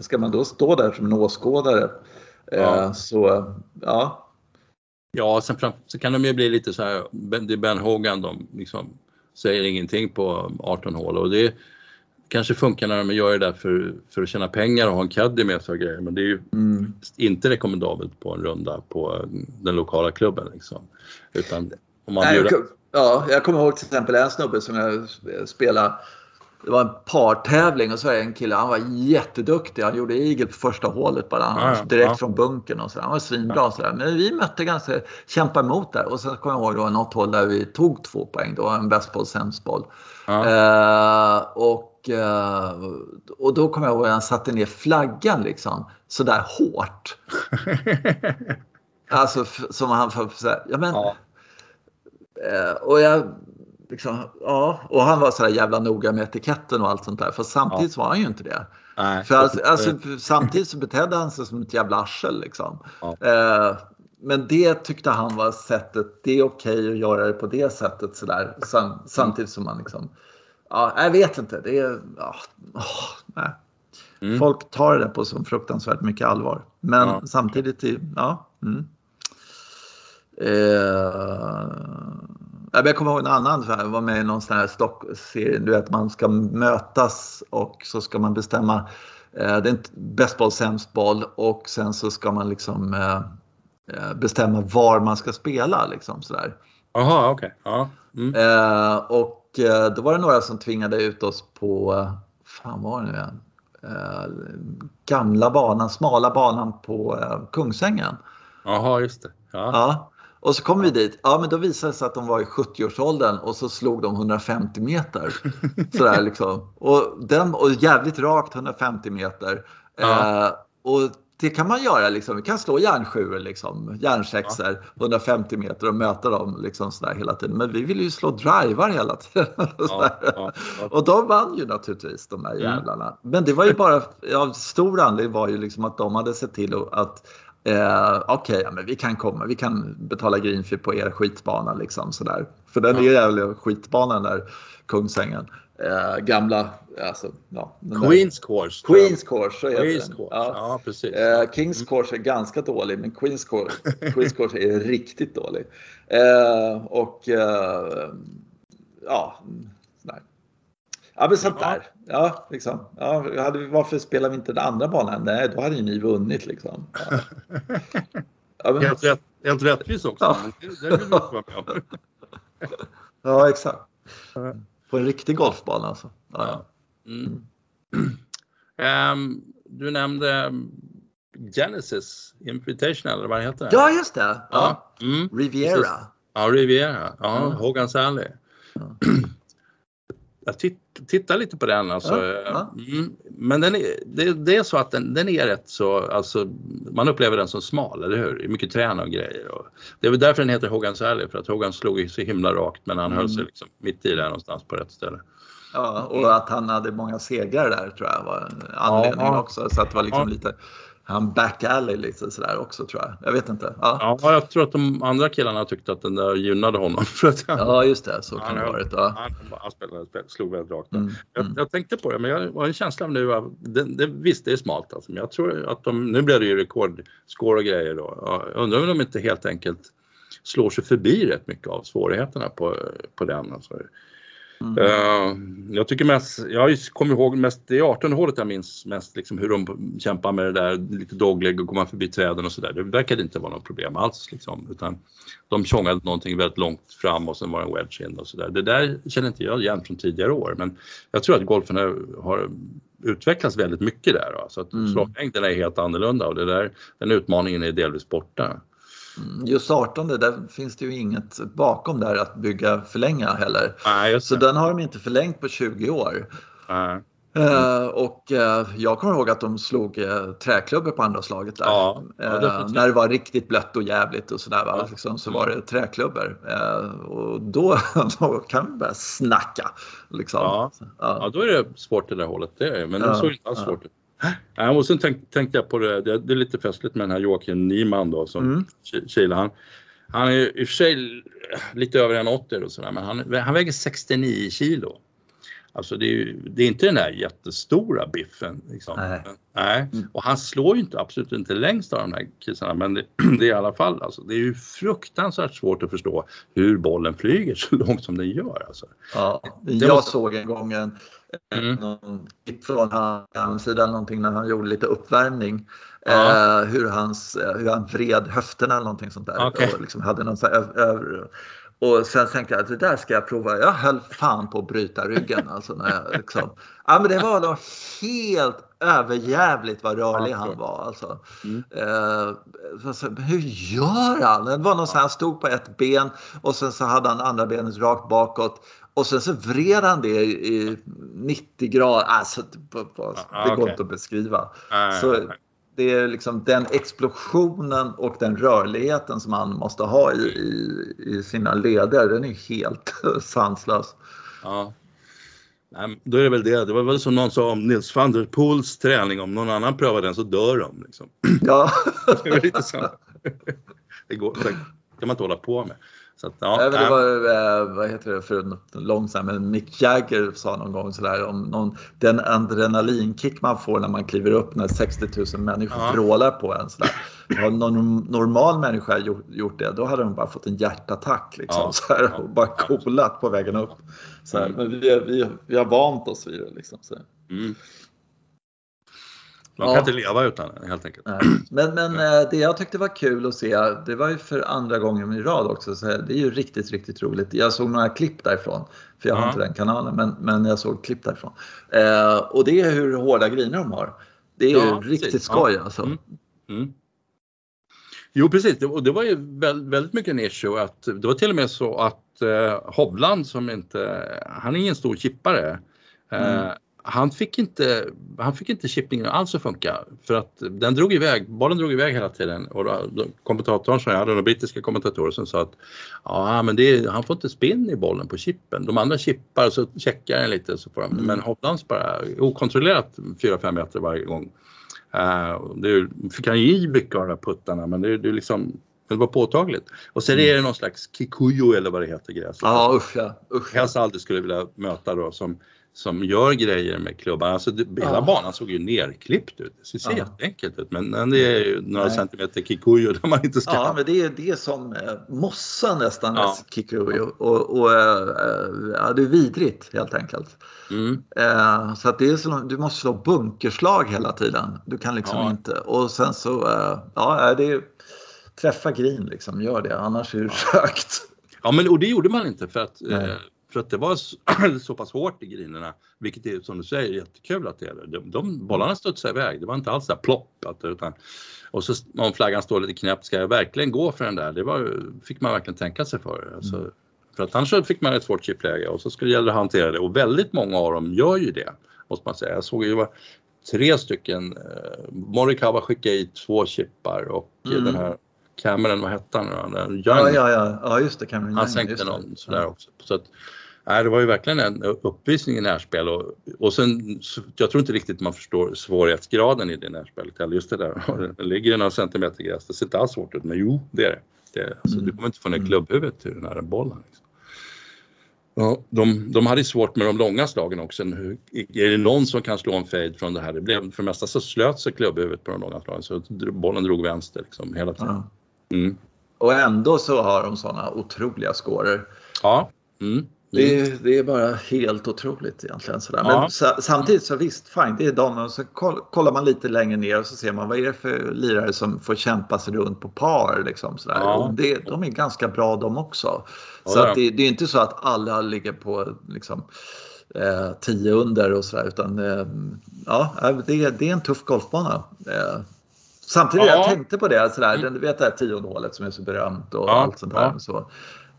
ska man då stå där som en åskådare så ja, Ja, sen fram, så kan de ju bli lite så här, det är Ben Hogan, de liksom säger ingenting på 18 hål och det kanske funkar när de gör det där för, för att tjäna pengar och ha en caddy med sig och grejer, men det är ju mm, inte rekommendabelt på en runda på eh, den lokala klubben liksom. Utan om man Nej, jag, bjuder... ja, jag kommer ihåg till exempel en snubbe som jag spelade. Det var en partävling och så var det en kille, han var jätteduktig. Han gjorde eagle på första hålet bara. Han Ja, ja, direkt ja. från bunkern och så. Han var svinbra. Så där. Men vi mötte ganska, kämpade emot där. Och sen kommer jag ihåg var något hål där vi tog två poäng. Det var en bäst boll, sämst boll. Ja, Eh, och, eh, och då kommer jag ihåg att han satte ner flaggan liksom sådär hårt. [LAUGHS] Alltså som han för, så här, ja, men, ja, Eh, och jag liksom, ja, och han var sådär jävla noga med etiketten och allt sånt där. För samtidigt så var han ju inte det. nej. För alltså, alltså, samtidigt så betedde han sig som ett jävla arsel liksom. Ja. Eh, men det tyckte han var sättet, det är okej att göra det på det sättet sådär. Sam, samtidigt som man liksom, ja, jag vet inte. Det är, ja, nej. Mm. Folk tar det på så fruktansvärt mycket allvar. Men Ja. samtidigt, ja. Mm. Eh, jag kommer ihåg en annan, jag var med i någon sån här stockserie, du vet man ska mötas och så ska man bestämma, eh, det är inte bäst boll, sämst boll och sen så ska man liksom eh, eh, bestämma var man ska spela liksom sådär. Jaha, okej. Ja. Mm. Eh, och då var det några som tvingade ut oss på, eh, fan var det nu igen? Eh, gamla banan, smala banan på eh, Kungsängen. Jaha, just det. Ja. Ja. Och så kom vi dit. Ja, men då visade det sig att de var i 70-årsåldern och så slog de 150 meter. [LAUGHS] Sådär liksom. Och, den, och jävligt rakt 150 meter. Ja. Eh, och det kan man göra liksom. Vi kan slå järnsjuor liksom. Järnsexor 150 meter och möta dem liksom sådär hela tiden. Men vi ville ju slå drivar hela tiden. [LAUGHS] Ja, Sådär. ja, ja. Och de vann ju naturligtvis de här jävlarna. Men det var ju bara, ja, stor anledning var ju liksom att de hade sett till att eh, okej, ja, men vi kan komma, vi kan betala greenfee på er skitbana liksom sådär. För den är jävla skitbanan där, Kungsängen. Eh, gamla, alltså, ja. där- Queens Course. Queens Course, så heter Queens den. Course. Ja. Ja, precis. Eh, Kings Course är ganska dålig, men Queens Course, [LAUGHS] Queens Course är riktigt dålig. Eh, och eh, ja, nej. Ja, men sånt där. Ja, liksom. Ja, hade, varför spelar vi inte den andra banan? Nej, då hade ju ni vunnit liksom. Ja. Ja, men... helt, rätt, helt rättvist också. Ja. Det, det vill vara med om. [LAUGHS] ja, exakt. På en riktig golfbana alltså. Ja. Mm. Um, [CLEARS THROAT] du nämnde Genesis Invitational eller vad det heter. Ja, just det. Ja. Mm. Riviera. Ja, Riviera. Ja. Hogan's Alley. Ja. [CLEARS THROAT] Jag titt, tittar lite på den alltså. Ja, ja. Mm, men den är, det, det, är så att den, den, är rätt så, alltså man upplever den som smal, eller hur? Mycket trän och grejer. Och det är väl därför den heter Hogan's Alley, för att Hogan slog ju så himla rakt men han mm. höll sig liksom mitt i där någonstans på rätt ställe. Ja, och att han hade många segrar där tror jag var en anledning ja, också. Så att det var liksom lite han back alley lite sådär också tror jag. Jag vet inte. Ja. ja, jag tror att de andra killarna tyckte att den där gynnade honom. [LAUGHS] För att ja, just det. Så kan det ha varit. Ja. Han, han spelade, slog väldigt rakt. Mm, jag, mm. jag, tänkte på det, men jag har en känsla nu av, det, det, visst det är smalt alltså, men jag tror att de, nu blir det ju rekordscore och grejer då. Jag undrar om de inte helt enkelt slår sig förbi rätt mycket av svårigheterna på, på den. Alltså. Mm. Uh, jag tycker mest, jag kommer ihåg mest, det är 18 hålet jag minns mest liksom hur de kämpar med det där lite dogleg och komma förbi träden och sådär. Det verkade inte vara något problem alls liksom, utan de tjongade någonting väldigt långt fram och sen var det en wedge in och sådär. Det där känner inte jag igen från tidigare år men jag tror att golfen har utvecklats väldigt mycket där. Då, så att mm. slaglängden är helt annorlunda och det där, den utmaningen är delvis borta. Mm, just 18, där finns det ju inget bakom där att bygga förlänga heller. Nej, så den har de inte förlängt på 20 år. Nej. Uh, och uh, jag kommer ihåg att de slog uh, träklubbor på andra slaget där. Ja, ja, när det var riktigt blött och jävligt och sådär. Ja. Liksom, så var det träklubbor. och då, [LAUGHS] då kan vi börja snacka. Liksom. Ja. Ja. då är det svårt det där hålet. Det är, men det såg inte alls svårt ut. Ja, och sen tänk, tänkte jag på det, det, det, är lite festligt med den här Joakim Nyman då som mm. Chile. Han, han är i och för sig lite över en 80 och sådär men han, han väger 69 kilo. Alltså det är, ju, det är inte den där jättestora biffen. Liksom. Nej. Nej. Mm. Och han slår ju inte, absolut inte längst av de här kissarna men det, [CLEARS THROAT] det, är i alla fall alltså, det är ju fruktansvärt svårt att förstå hur bollen flyger så [LAUGHS] långt som den gör. Alltså. Ja, jag måste... såg en gång en, mm. någon klipp från hans sida någonting när han gjorde lite uppvärmning. Ja. Eh, hur, hans, hur han vred höfterna eller någonting sånt där. Okay. Och liksom hade någon så här, över, och sen tänkte jag att det där ska jag prova. Jag höll fan på att bryta ryggen. Alltså när jag liksom, ja, men det var då helt överjävligt vad rörlig han var. Alltså. Mm. Eh, alltså, hur gör han? Det var någon så han stod på ett ben och sen så hade han andra benet rakt bakåt. Och sen så vred han det i 90 grader. Alltså, det, går inte att beskriva. Så, det är liksom den explosionen och den rörligheten som man måste ha i, i, i sina leder, den är helt [LAUGHS] sanslös. Ja. Nej, då är det väl det. Det var väl som någon sa om Nils van der Poels träning. Om någon annan prövar den så dör de. Liksom. Ja. [LAUGHS] det är lite så. Det, går, det kan man inte hålla på med. Så att, ja, det var, eh, vad heter det för långsamt, men Mick Jagger sa någon gång sådär om någon, den adrenalinkick man får när man kliver upp när 60 000 människor ja. vrålar på en. Sådär. Har någon normal människa gjort, gjort det, då hade de bara fått en hjärtattack liksom, ja. så här, och bara kolat på vägen upp. Så här. Men vi, vi, vi har vant oss vid det. Liksom, så. Mm. Man kan ja. inte leva utan den helt enkelt. Men, men eh, det jag tyckte var kul att se, det var ju för andra gången i rad också, så det är ju riktigt, riktigt roligt. Jag såg några klipp därifrån, för jag har ja. inte den kanalen, men, men jag såg klipp därifrån. Eh, och det är hur hårda griner de har. Det är ja, ju riktigt precis. skoj alltså. Mm. Mm. Jo precis, och det var ju väldigt mycket en issue att det var till och med så att eh, Hovland som inte, han är ingen stor chippare. Eh, mm han fick inte, han fick inte chippningen alls att funka för att den drog iväg, bollen drog iväg hela tiden och då, kommentatorn som jag hade, den brittiska kommentatorn som sa att ja men det är, han får inte spinn i bollen på chippen. De andra chippar så checkar den lite så får de, mm. men Hopplands bara okontrollerat 4-5 meter varje gång. Uh, det fick han i mycket av de här puttarna men det, det, liksom, det var påtagligt. Och sen mm. är det någon slags kikuyo eller vad det heter gräset. Ja usch ja. Usch, aldrig skulle vilja möta då som som gör grejer med klubban. Alltså det, hela banan såg ju nerklippt ut. Det ser ja. jätteenkelt ut men, det är ju några Nej. centimeter kikuyo där man inte ska. Ja men det är, det som eh, mossa nästan, ja. kikuyo. Och, och äh, ja, det är vidrigt helt enkelt. Mm. Äh, så att det är så, du måste slå bunkerslag hela tiden. Du kan liksom ja. inte. Och sen så, äh, ja det är träffa green liksom, gör det. Annars är det skökt. [LAUGHS] Ja men och det gjorde man inte för att för att det var [CLEARS THROAT] så pass hårt i grinerna, vilket är som du säger jättekul att det är. De, de bollarna studsade iväg, det var inte alls så här plopp. utan, och så om flaggan står lite knäppt, ska jag verkligen gå för den där? Det var, fick man verkligen tänka sig för. Alltså, mm. För att annars fick man ett svårt chipläge och så skulle det gälla att hantera det och väldigt många av dem gör ju det. Måste man säga. Jag såg ju tre stycken, eh, Morikawa skickade i två chippar och mm. den här Cameron, vad hette han? Ja, ja, ja, ja, just det. Cameron Han sänkte någon sådär ja. också. Så att, Nej, det var ju verkligen en uppvisning i närspel och, och sen, jag tror inte riktigt man förstår svårighetsgraden i det närspelet heller. Just det där, [LAUGHS] det ligger några centimeter gräs, det ser inte alls svårt ut, men jo, det är det. det alltså, mm. Du kommer inte få ner mm. klubbhuvudet till den här bollen. Liksom. Ja, de, de hade svårt med de långa slagen också. Är det någon som kan slå en fade från det här? Det blev, för det mesta så slöt sig klubbhuvudet på de långa slagen så bollen drog vänster liksom hela tiden. Mm. Och ändå så har de sådana otroliga scorer. Ja. Mm. Det är, det är bara helt otroligt egentligen. Sådär. Ja. Men så, samtidigt så visst, fine, det är. Och så kollar man lite längre ner och så ser man vad är det för lirare som får kämpa sig runt på par. Liksom, sådär. Ja. Det, de är ganska bra de också. Så ja, att det, det, är inte så att alla ligger på liksom, eh, 10 under och sådär. Utan eh, ja, det, det är en tuff golfbana. Eh, Samtidigt, ja. jag tänkte på det, sådär, mm. du vet det här tionde hålet som är så berömt och allt sånt där. Så,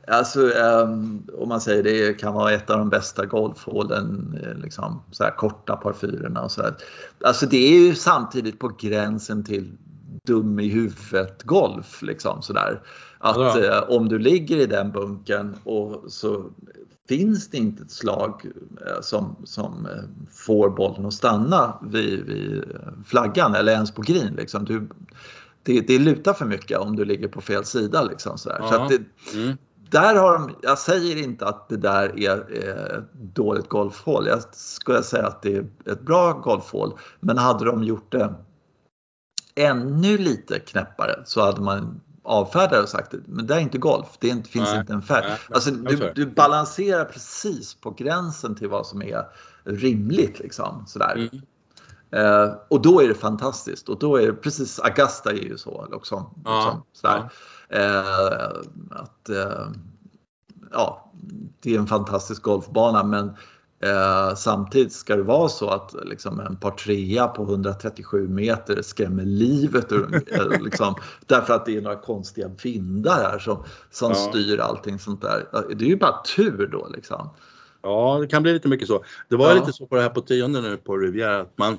Alltså, um, om man säger det kan vara ett av de bästa golfhålen, eh, liksom, så här korta par fyrorna och så här. Alltså det är ju samtidigt på gränsen till dum i huvudet golf liksom sådär. Att ja. eh, om du ligger i den bunken och så finns det inte ett slag eh, som, som eh, får bollen att stanna vid, vid flaggan eller ens på green. Liksom. Du, det, det lutar för mycket om du ligger på fel sida. Liksom, sådär. Ja. Så att det, mm där har de, jag säger inte att det där är ett dåligt golfhål. Jag skulle säga att det är ett bra golfhål. Men hade de gjort det ännu lite knäppare så hade man avfärdat och sagt men det är inte golf, det inte, finns nej, inte en färg. Alltså, du, du, balanserar precis på gränsen till vad som är rimligt. Liksom, sådär. Mm. Eh, och då är det fantastiskt och då är det precis, Augusta är ju så. Liksom, ja, liksom. Ja. Eh, att, eh, ja, det är en fantastisk golfbana men eh, samtidigt ska det vara så att liksom, en par trea på 137 meter skrämmer livet ur eh, [LAUGHS] liksom, Därför att det är några konstiga vindar här som, som ja. styr allting sånt där. Det är ju bara tur då liksom. Ja, det kan bli lite mycket så. Det var ja. lite så på det här på tionde nu på Riviera att man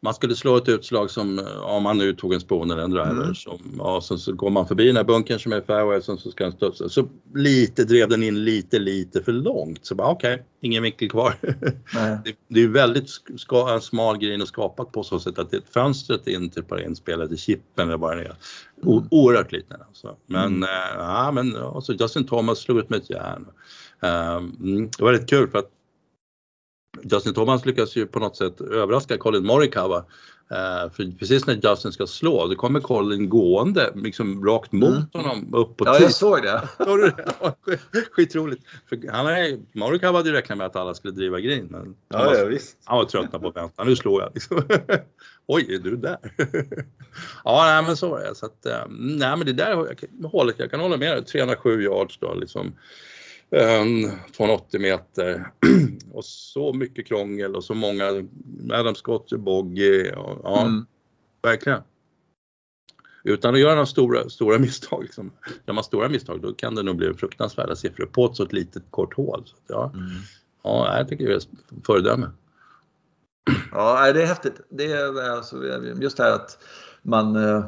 man skulle slå ett utslag som, eh, om man nu tog en spoon eller en driver, mm. som, ja, sen så går man förbi den här bunkern som är fairway, sen så ska den studsa. Så lite drev den in lite, lite för långt. Så bara okej, okay, ingen vinkel kvar. [LAUGHS] det, det, är väldigt ska, en smal grej och skapat på så sätt att det är fönstret in till par inspelet i chippen eller vad det är. O, mm. Oerhört liten alltså. Men, mm. äh, ja, men alltså Justin Thomas slog ut med ett järn. Um, det var rätt kul för att Justin Thomas lyckas ju på något sätt överraska Colin Morikawa. Uh, för precis när Justin ska slå, då kommer Colin gående liksom rakt mot mm. honom upp på Ja, jag såg det. [LAUGHS] Skitroligt. För han är, Morikawa hade ju räknat med att alla skulle driva green. Men ja, var, ja, visst. Han var trött på att vänta, nu slår jag. Liksom. [LAUGHS] Oj, är du där? [LAUGHS] ja, nej, men så var det. Så att, um, nej, men det där hålet, jag kan hålla med dig, 307 yards då liksom 280 meter [CLEARS THROAT] och så mycket krångel och så många Adam Scott. Och, ja, mm. verkligen. Utan att göra några stora, stora [LAUGHS] misstag. Liksom. Gör man stora misstag då kan det nog bli fruktansvärda siffror på ett så litet kort hål. Så, ja, mm. ja, jag tycker det är ett föredöme. [CLEARS THROAT] Ja, det är häftigt. Det är alltså, just det här att man eh,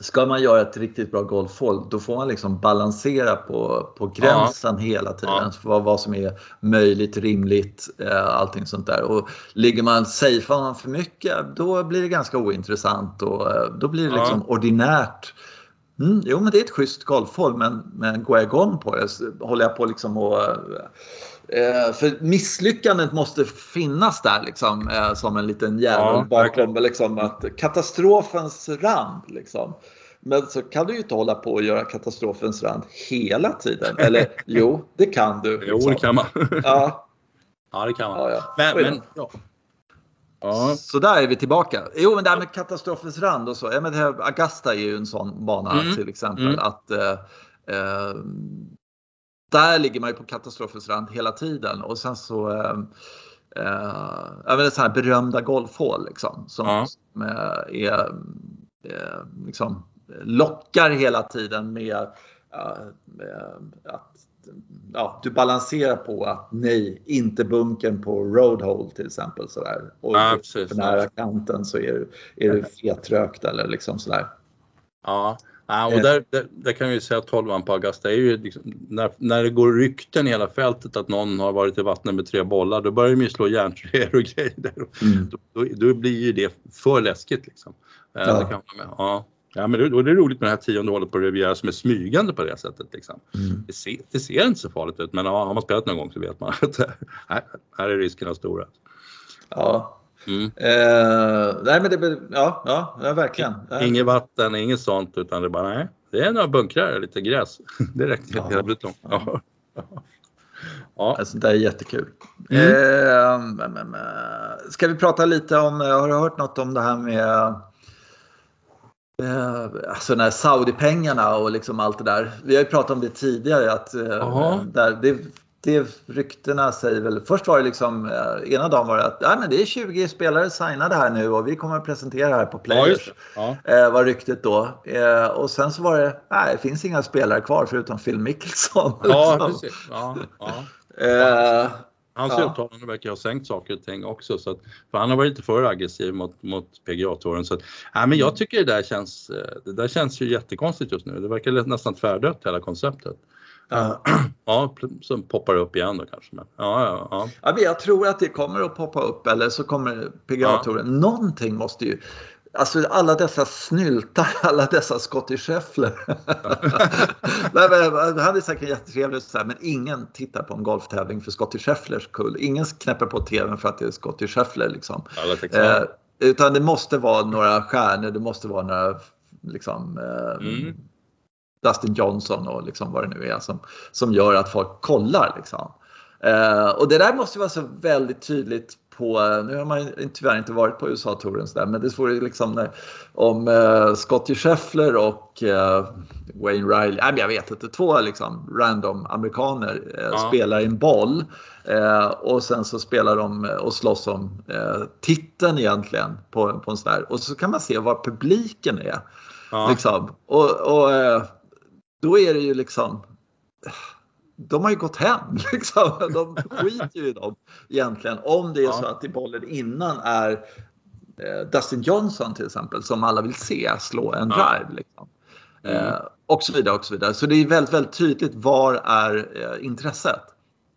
ska man göra ett riktigt bra golfhål då får man liksom balansera på, på gränsen ja. hela tiden. Ja. Vad, vad som är möjligt, rimligt, eh, allting sånt där. Och ligger man safear man för mycket då blir det ganska ointressant och eh, då blir det liksom ja. ordinärt Mm, jo, men det är ett schysst golfhål, men, men går jag igång på det så håller jag på liksom och eh, för misslyckandet måste finnas där liksom, eh, som en liten jävel ja, bakom. Liksom, att katastrofens rand. Liksom. Men så kan du ju inte hålla på och göra katastrofens rand hela tiden. Eller [LAUGHS] jo, det kan du. Liksom. Jo, det kan man. Ja, [LAUGHS] ja det kan man. Ja, ja. Men, men ja. Ja. Så där är vi tillbaka. Jo, men det här med katastrofens rand och så. Ja, men det här, Augusta är ju en sån bana mm. till exempel. Mm. att eh, eh, Där ligger man ju på katastrofens rand hela tiden och sen så eh, eh, det så här berömda golfhål liksom, som, ja. som eh, är, eh, liksom, lockar hela tiden med, att ja, du balanserar på att nej, inte bunkern på roadhole till exempel. Sådär. Och ja, precis, för nära kanten så är, är du fetrökt eller liksom sådär. Ja, ja och där, där, där kan vi säga att 12 på Augusta är ju liksom, när, när det går rykten i hela fältet att någon har varit i vattnet med tre bollar då börjar de ju slå järntröjor och [LAUGHS] grejer. Mm. Då, då, då, blir ju det för läskigt liksom. Ja. Det kan man med. Ja. Ja, men då är det roligt med det här tionde hålet på Riviera som är smygande på det sättet. Liksom. Mm. Det, ser, det, ser, inte så farligt ut men har man spelat någon gång så vet man att [LAUGHS] här, här är riskerna stora. Ja. Mm. Eh, nej men det, ja, ja, verkligen. Inget vatten, inget sånt utan det är bara nej. Det är några bunkrar, lite gräs. [LAUGHS] Det räcker ja. hela långt. Ja. Ja. Alltså, det är jättekul. Mm. Eh, men, men, ska vi prata lite om, har du hört något om det här med alltså när Saudi-pengarna och liksom allt det där. Vi har ju pratat om det tidigare att eh, där, det, det ryktena säger väl, först var det liksom, eh, ena dagen var det att nej, men det är 20 spelare signade här nu och vi kommer att presentera här på Players. Ja, ja. var ryktet då. och sen så var det, nej det finns inga spelare kvar förutom Phil Mickelson. Ja, [LAUGHS] liksom. precis. Ja, ja. Hans ja. uttalande verkar ha sänkt saker och ting också. Så att, för han har varit lite för aggressiv mot, mot PGA-touren. Så att, ja, men jag tycker det där, känns, eh, det där känns ju jättekonstigt just nu. Det verkar nästan tvärdött hela konceptet. Ja. [CLEARS THROAT] ja, som poppar upp igen då kanske. Men, ja, ja, ja. ja, jag tror att det kommer att poppa upp eller så kommer PGA-touren. Ja. Någonting måste ju Alltså alla dessa snyltar, [LAUGHS] alla dessa Scottie Scheffler. [LAUGHS] han är säkert jättetrevlig men ingen tittar på en golftävling för Scottie Schefflers kull. Ingen knäpper på tvn för att det är Scottie Scheffler. Liksom. Eh, utan det måste vara några stjärnor, det måste vara några liksom, eh, mm. Dustin Johnson och liksom vad det nu är som, som gör att folk kollar. Liksom. Eh, och det där måste vara så väldigt tydligt på, nu har man tyvärr inte varit på USA-touren men det står liksom när, om uh, Scottie Scheffler och uh, Wayne Riley, nej, jag vet inte, två liksom random amerikaner uh, ja. spelar en boll och sen så spelar de och slåss om titeln egentligen på, på en sån där och så kan man se var publiken är. Ja. Liksom. Och, och då är det ju liksom de har ju gått hem. [LAUGHS] Liksom. De skiter ju i dem egentligen. Om det är så att i bollen innan är eh, Dustin Johnson till exempel som alla vill se slå en drive. Liksom. Mm. Eh, och så vidare och så vidare. Så det är väldigt, väldigt tydligt var är eh, intresset.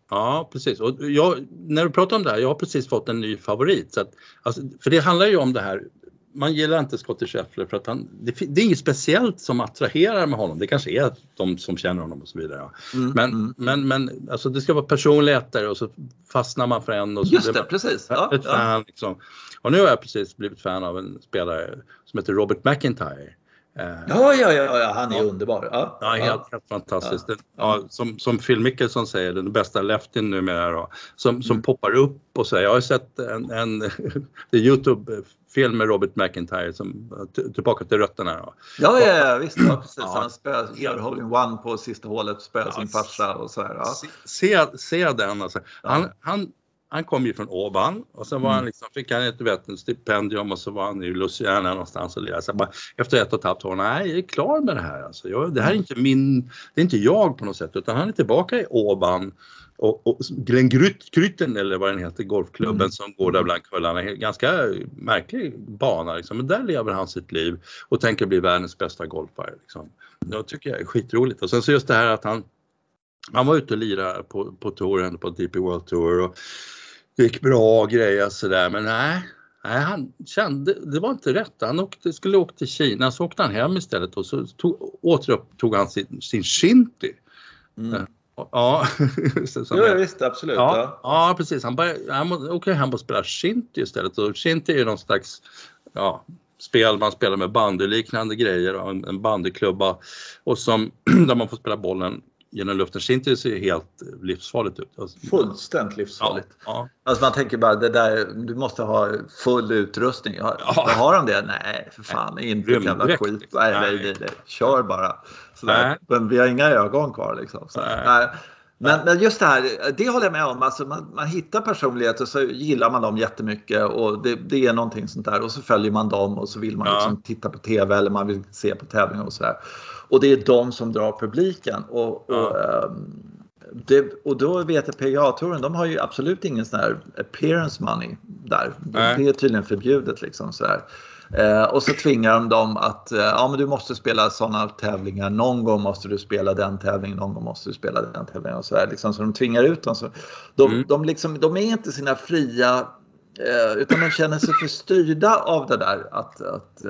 Ja, precis. Och jag, när du pratar om det här, jag har precis fått en ny favorit. Så att, alltså, för det handlar ju om det här man gillar inte Scottie Scheffler för att han, det, det, är inget speciellt som attraherar med honom. Det kanske är de som känner honom och så vidare. Ja. Mm, men, mm. men, men alltså det ska vara personligheter och så fastnar man för en. Och så Just det, precis. Ja, fan, liksom. Och nu har jag precis blivit fan av en spelare som heter Robert McIntyre. Ja, ja, ja, ja, han är ja. underbar. Ja, ja helt, helt fantastiskt. Ja. Ja, som, som Phil Mickelson säger, den bästa leftin numera då, som, som mm. poppar upp och så. Jag har sett en, en [LAUGHS] Youtube-film med Robert McIntyre, som, tillbaka till rötterna. Då. Ja, ja, ja visst. Ja, precis. Han spöar hole-in-one på sista hålet, spöar sin farsa och så här. Ja. Se, se den alltså. Han, han, han kom ju från Åban och sen var han mm. liksom, fick han ett vet, en stipendium och så var han i Louisiana någonstans och lirade. bara, efter ett och ett halvt år, nej jag är klar med det här alltså. Jag, det här är inte min, det är inte jag på något sätt utan han är tillbaka i Åban och, och Glenn Grytten eller vad den heter, golfklubben mm. som går där bland kullarna, ganska märklig bana liksom. Men där lever han sitt liv och tänker bli världens bästa golfare. Liksom. Jag tycker jag är skitroligt och sen så just det här att han han var ute och lirade på, på touren, på DP World Tour och gick bra grejer sådär men nej. Nej, han kände, det var inte rätt. Han åkte, skulle åka till Kina, så åkte han hem istället och så tog, återupptog han sin, sin shinty. Mm. Ja, [LAUGHS] jo, jag visst, absolut. Ja, ja. ja precis. Han, började, han åker hem och spelar shinty istället. Och shinty är ju någon slags ja, spel man spelar med bandyliknande grejer och en bandyklubba och som, [CLEARS THROAT] där man får spela bollen genom luften. Shinty ser helt livsfarligt ut. Alltså, Fullständigt livsfarligt. Ja, ja. Alltså man tänker bara, det där, du måste ha full utrustning. Har, ja. har de det? Nej, för fan, nej. inte ett jävla skit. Nej, nej, nej, nej. Kör bara. Sådär. Men vi har inga ögon kvar liksom. Så, nej. Men, men, just det här, det håller jag med om. Alltså man, man hittar personligheter så gillar man dem jättemycket och det, det, är någonting sånt där och så följer man dem och så vill man ja. liksom titta på TV eller man vill se på tävlingar och sådär. Och det är de som drar publiken. Och, och, um, det, och då vet jag PGA-touren, de har ju absolut ingen sån här appearance money där. Nej. Det är tydligen förbjudet liksom sådär. Eh, och så tvingar de dem att eh, ja, men du måste spela sådana tävlingar. Någon gång måste du spela den tävlingen, någon gång måste du spela den tävlingen. Och så, där, liksom, så de tvingar ut dem. Så de, mm. de, liksom, de är inte sina fria, eh, utan de känner sig för styrda av det där. Att, att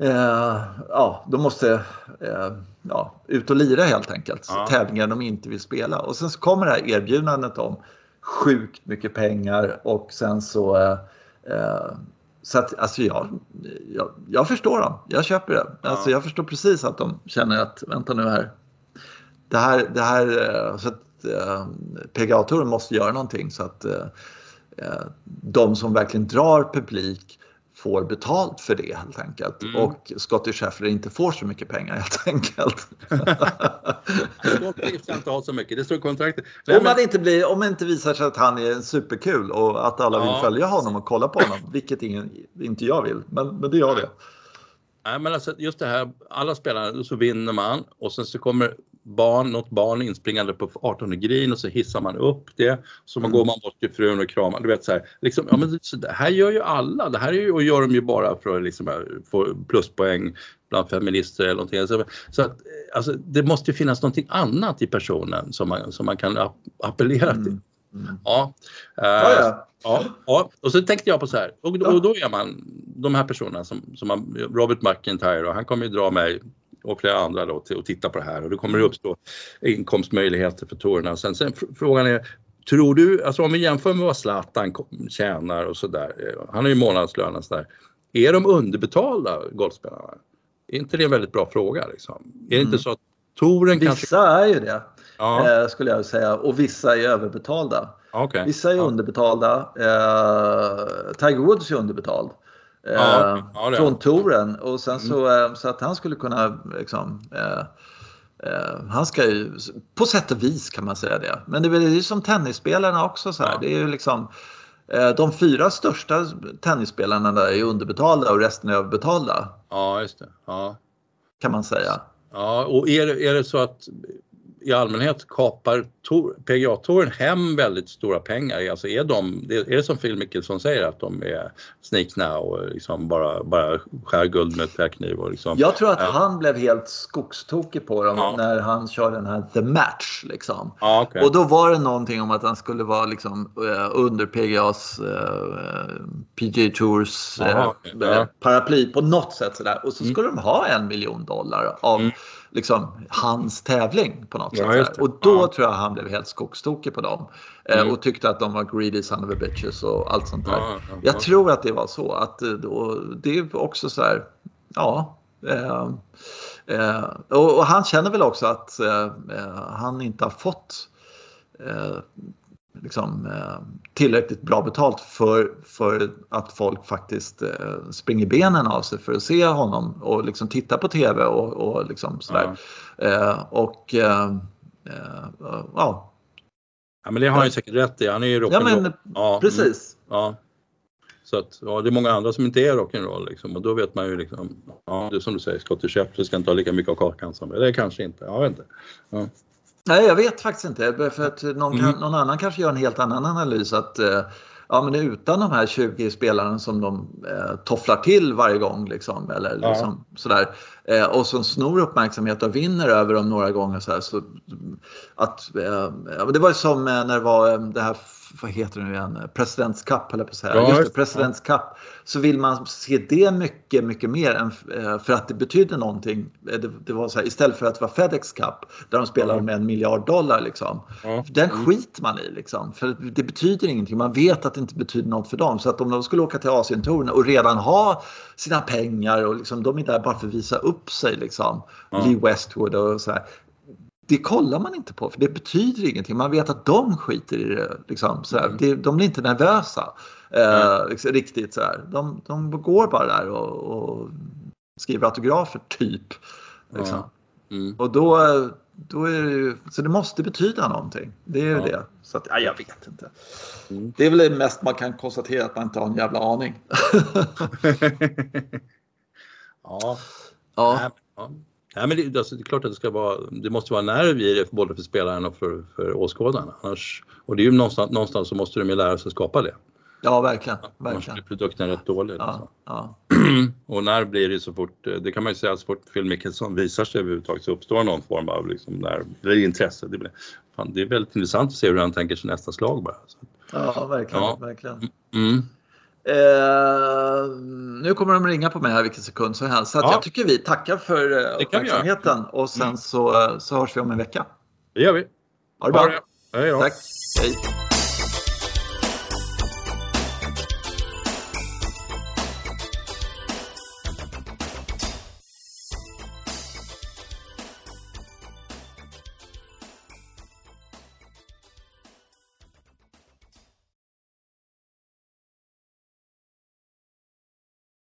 eh, eh, ja, de måste eh, ja, ut och lira helt enkelt. Ja. Tävlingar de inte vill spela. Och sen så kommer det här erbjudandet om sjukt mycket pengar och sen så eh, så att alltså jag, jag, jag, förstår dem. Jag köper det. Ja. Alltså jag förstår precis att de känner att vänta nu här. Det här, det här eh, så att eh, PGA-touren måste göra någonting så att eh, eh, de som verkligen drar publik får betalt för det helt enkelt. Mm. Och Scottie Scheffler inte får så mycket pengar helt enkelt. [LAUGHS] Scottie ska inte ha så mycket, det står i kontraktet. Om, man inte blir, om det inte visar sig att han är superkul och att alla ja. vill följa honom och kolla på honom, vilket ingen, inte jag vill, men, men det gör det. Nej men alltså just det här, alla spelare så vinner man och sen så kommer barn, något barn inspringande på 18 green och så hissar man upp det. Så man mm. går man bort till frun och kramar. Du vet så här, liksom, ja, men det här gör ju alla. Det här är ju, och gör de ju bara för att liksom, få pluspoäng bland feminister eller någonting. Så, så att, alltså, det måste ju finnas någonting annat i personen som man, som man kan appellera till. Mm. Mm. Ja. Uh, ja, ja. Ja, ja, och så tänkte jag på så här, och, och då är man de här personerna som, som man, Robert McIntyre och han kommer ju dra mig och flera andra då till att titta på det här och det kommer uppstå inkomstmöjligheter för tourerna. Sen, sen frågan är, tror du, alltså om vi jämför med vad Zlatan tjänar och sådär, eh, han har ju månadslön och sådär. Är de underbetalda golfspelarna? Är inte det en väldigt bra fråga liksom? Är det mm. inte så att touren vissa kanske... Vissa är ju det, ja. eh, skulle jag säga, och vissa är överbetalda. Okay. Vissa är ja. underbetalda. Eh, Tiger Woods är underbetald. Ja, eh, ja, från touren och sen så, mm. Eh, så att han skulle kunna liksom, eh, han ska ju, på sätt och vis kan man säga det. Men det är väl som tennisspelarna också så här. Det är ju liksom de fyra största tennisspelarna där är underbetalda och resten är överbetalda. Ja, just det. Ja. Kan man säga. Ja, och är är det så att i allmänhet kapar PGA-touren hem väldigt stora pengar. Alltså är, de, är det som Phil Mickelson säger att de är snikna och liksom bara, bara skär guld med träkniv? Och liksom, Jag tror att han blev helt skogstokig på dem ja. när han körde den här The Match. Liksom. Ja, okay. Och då var det någonting om att han skulle vara liksom, uh, under PGAs uh, eh, PGA Tours uh, okay. paraply på något sätt. Sådär. Och så mm. skulle mm. de ha en miljon dollar av mm liksom, hans tävling på något ja, sätt. Och då ja. tror jag han blev helt skogstokig på dem. Eh, mm. Och tyckte att de var greedy son of a bitches och allt sånt där. Ja, jag tror att det var så. Att, eh, det är också så här, ja. Eh, eh, och, och, han känner väl också att eh, eh, han inte har fått liksom, eh, tillräckligt bra betalt för, för att folk faktiskt eh, springer benen av sig för att se honom och liksom titta på TV och, och liksom sådär. Mm. och ja. Ja men det har han ju säkert rätt i. Han är ju rock'n'roll. Ja men ja, precis. Ja. Så att, ja, det är många andra som inte är rock'n'roll liksom, och då vet man ju liksom, ja det som du säger, Scottie Scheffler ska inte ha lika mycket av kakan som, eller kanske inte, jag vet inte. Ja. Nej, jag vet faktiskt inte. För att någon, kan, mm. någon annan kanske gör en helt annan analys. Att, eh, ja, men utan de här 20 spelarna som de eh, tofflar till varje gång. Liksom, eller ja. liksom, sådär, eh, och som snor uppmärksamhet och vinner över dem några gånger. Så, här, så att, eh, det var ju som eh, när det var eh, det här vad heter det nu igen, Presidents Cup eller på att säga. Ja, just det, Presidents ja. Cup. Så vill man se det mycket, mycket mer än eh, för att det betyder någonting. Det, det var så här, istället för att det var Fedex Cup där de spelar mm. med en miljard dollar liksom. Mm. Den skiter man i liksom. För det betyder ingenting. Man vet att det inte betyder något för dem. Så att om de skulle åka till Asientouren och redan ha sina pengar och liksom, de är där bara för att visa upp sig liksom. Mm. Lee Westwood och så här det kollar man inte på för det betyder ingenting. Man vet att de skiter i det. Liksom, så mm. det, de blir inte nervösa eh, liksom, riktigt. Så. De, de går bara där och, och skriver autografer typ. Liksom. Mm. Och då, då är det ju, så det måste betyda någonting. Det är ju ja. det. Så att, ja, jag vet inte. Mm. Det är väl det mest man kan konstatera att man inte har en jävla aning. [LAUGHS] [LAUGHS] ja. ja. Ja, men det, alltså, det, är klart att det ska vara, det måste vara nerv i det både för spelaren och för, för åskådarna. Annars, och det är ju någonstans, någonstans så måste de ju lära sig skapa det. Ja, verkligen. verkligen. Annars blir produkten rätt dålig. Ja, alltså. ja. [CLEARS THROAT] och när blir det så fort, det kan man ju säga så fort Phil Mickelson visar sig överhuvudtaget så uppstår någon form av liksom, när, det intresse. Det, blir, fan, det är väldigt intressant att se hur han tänker sig nästa slag bara. Så. Ja, verkligen. Ja. verkligen. Mm. Eh, nu kommer de ringa på mig här vilken sekund som helst. Så ja. jag tycker vi tackar för eh, uppmärksamheten och sen mm. så, så hörs vi om en vecka. Det gör vi. Ha det bra. Hej då. Tack. Hej.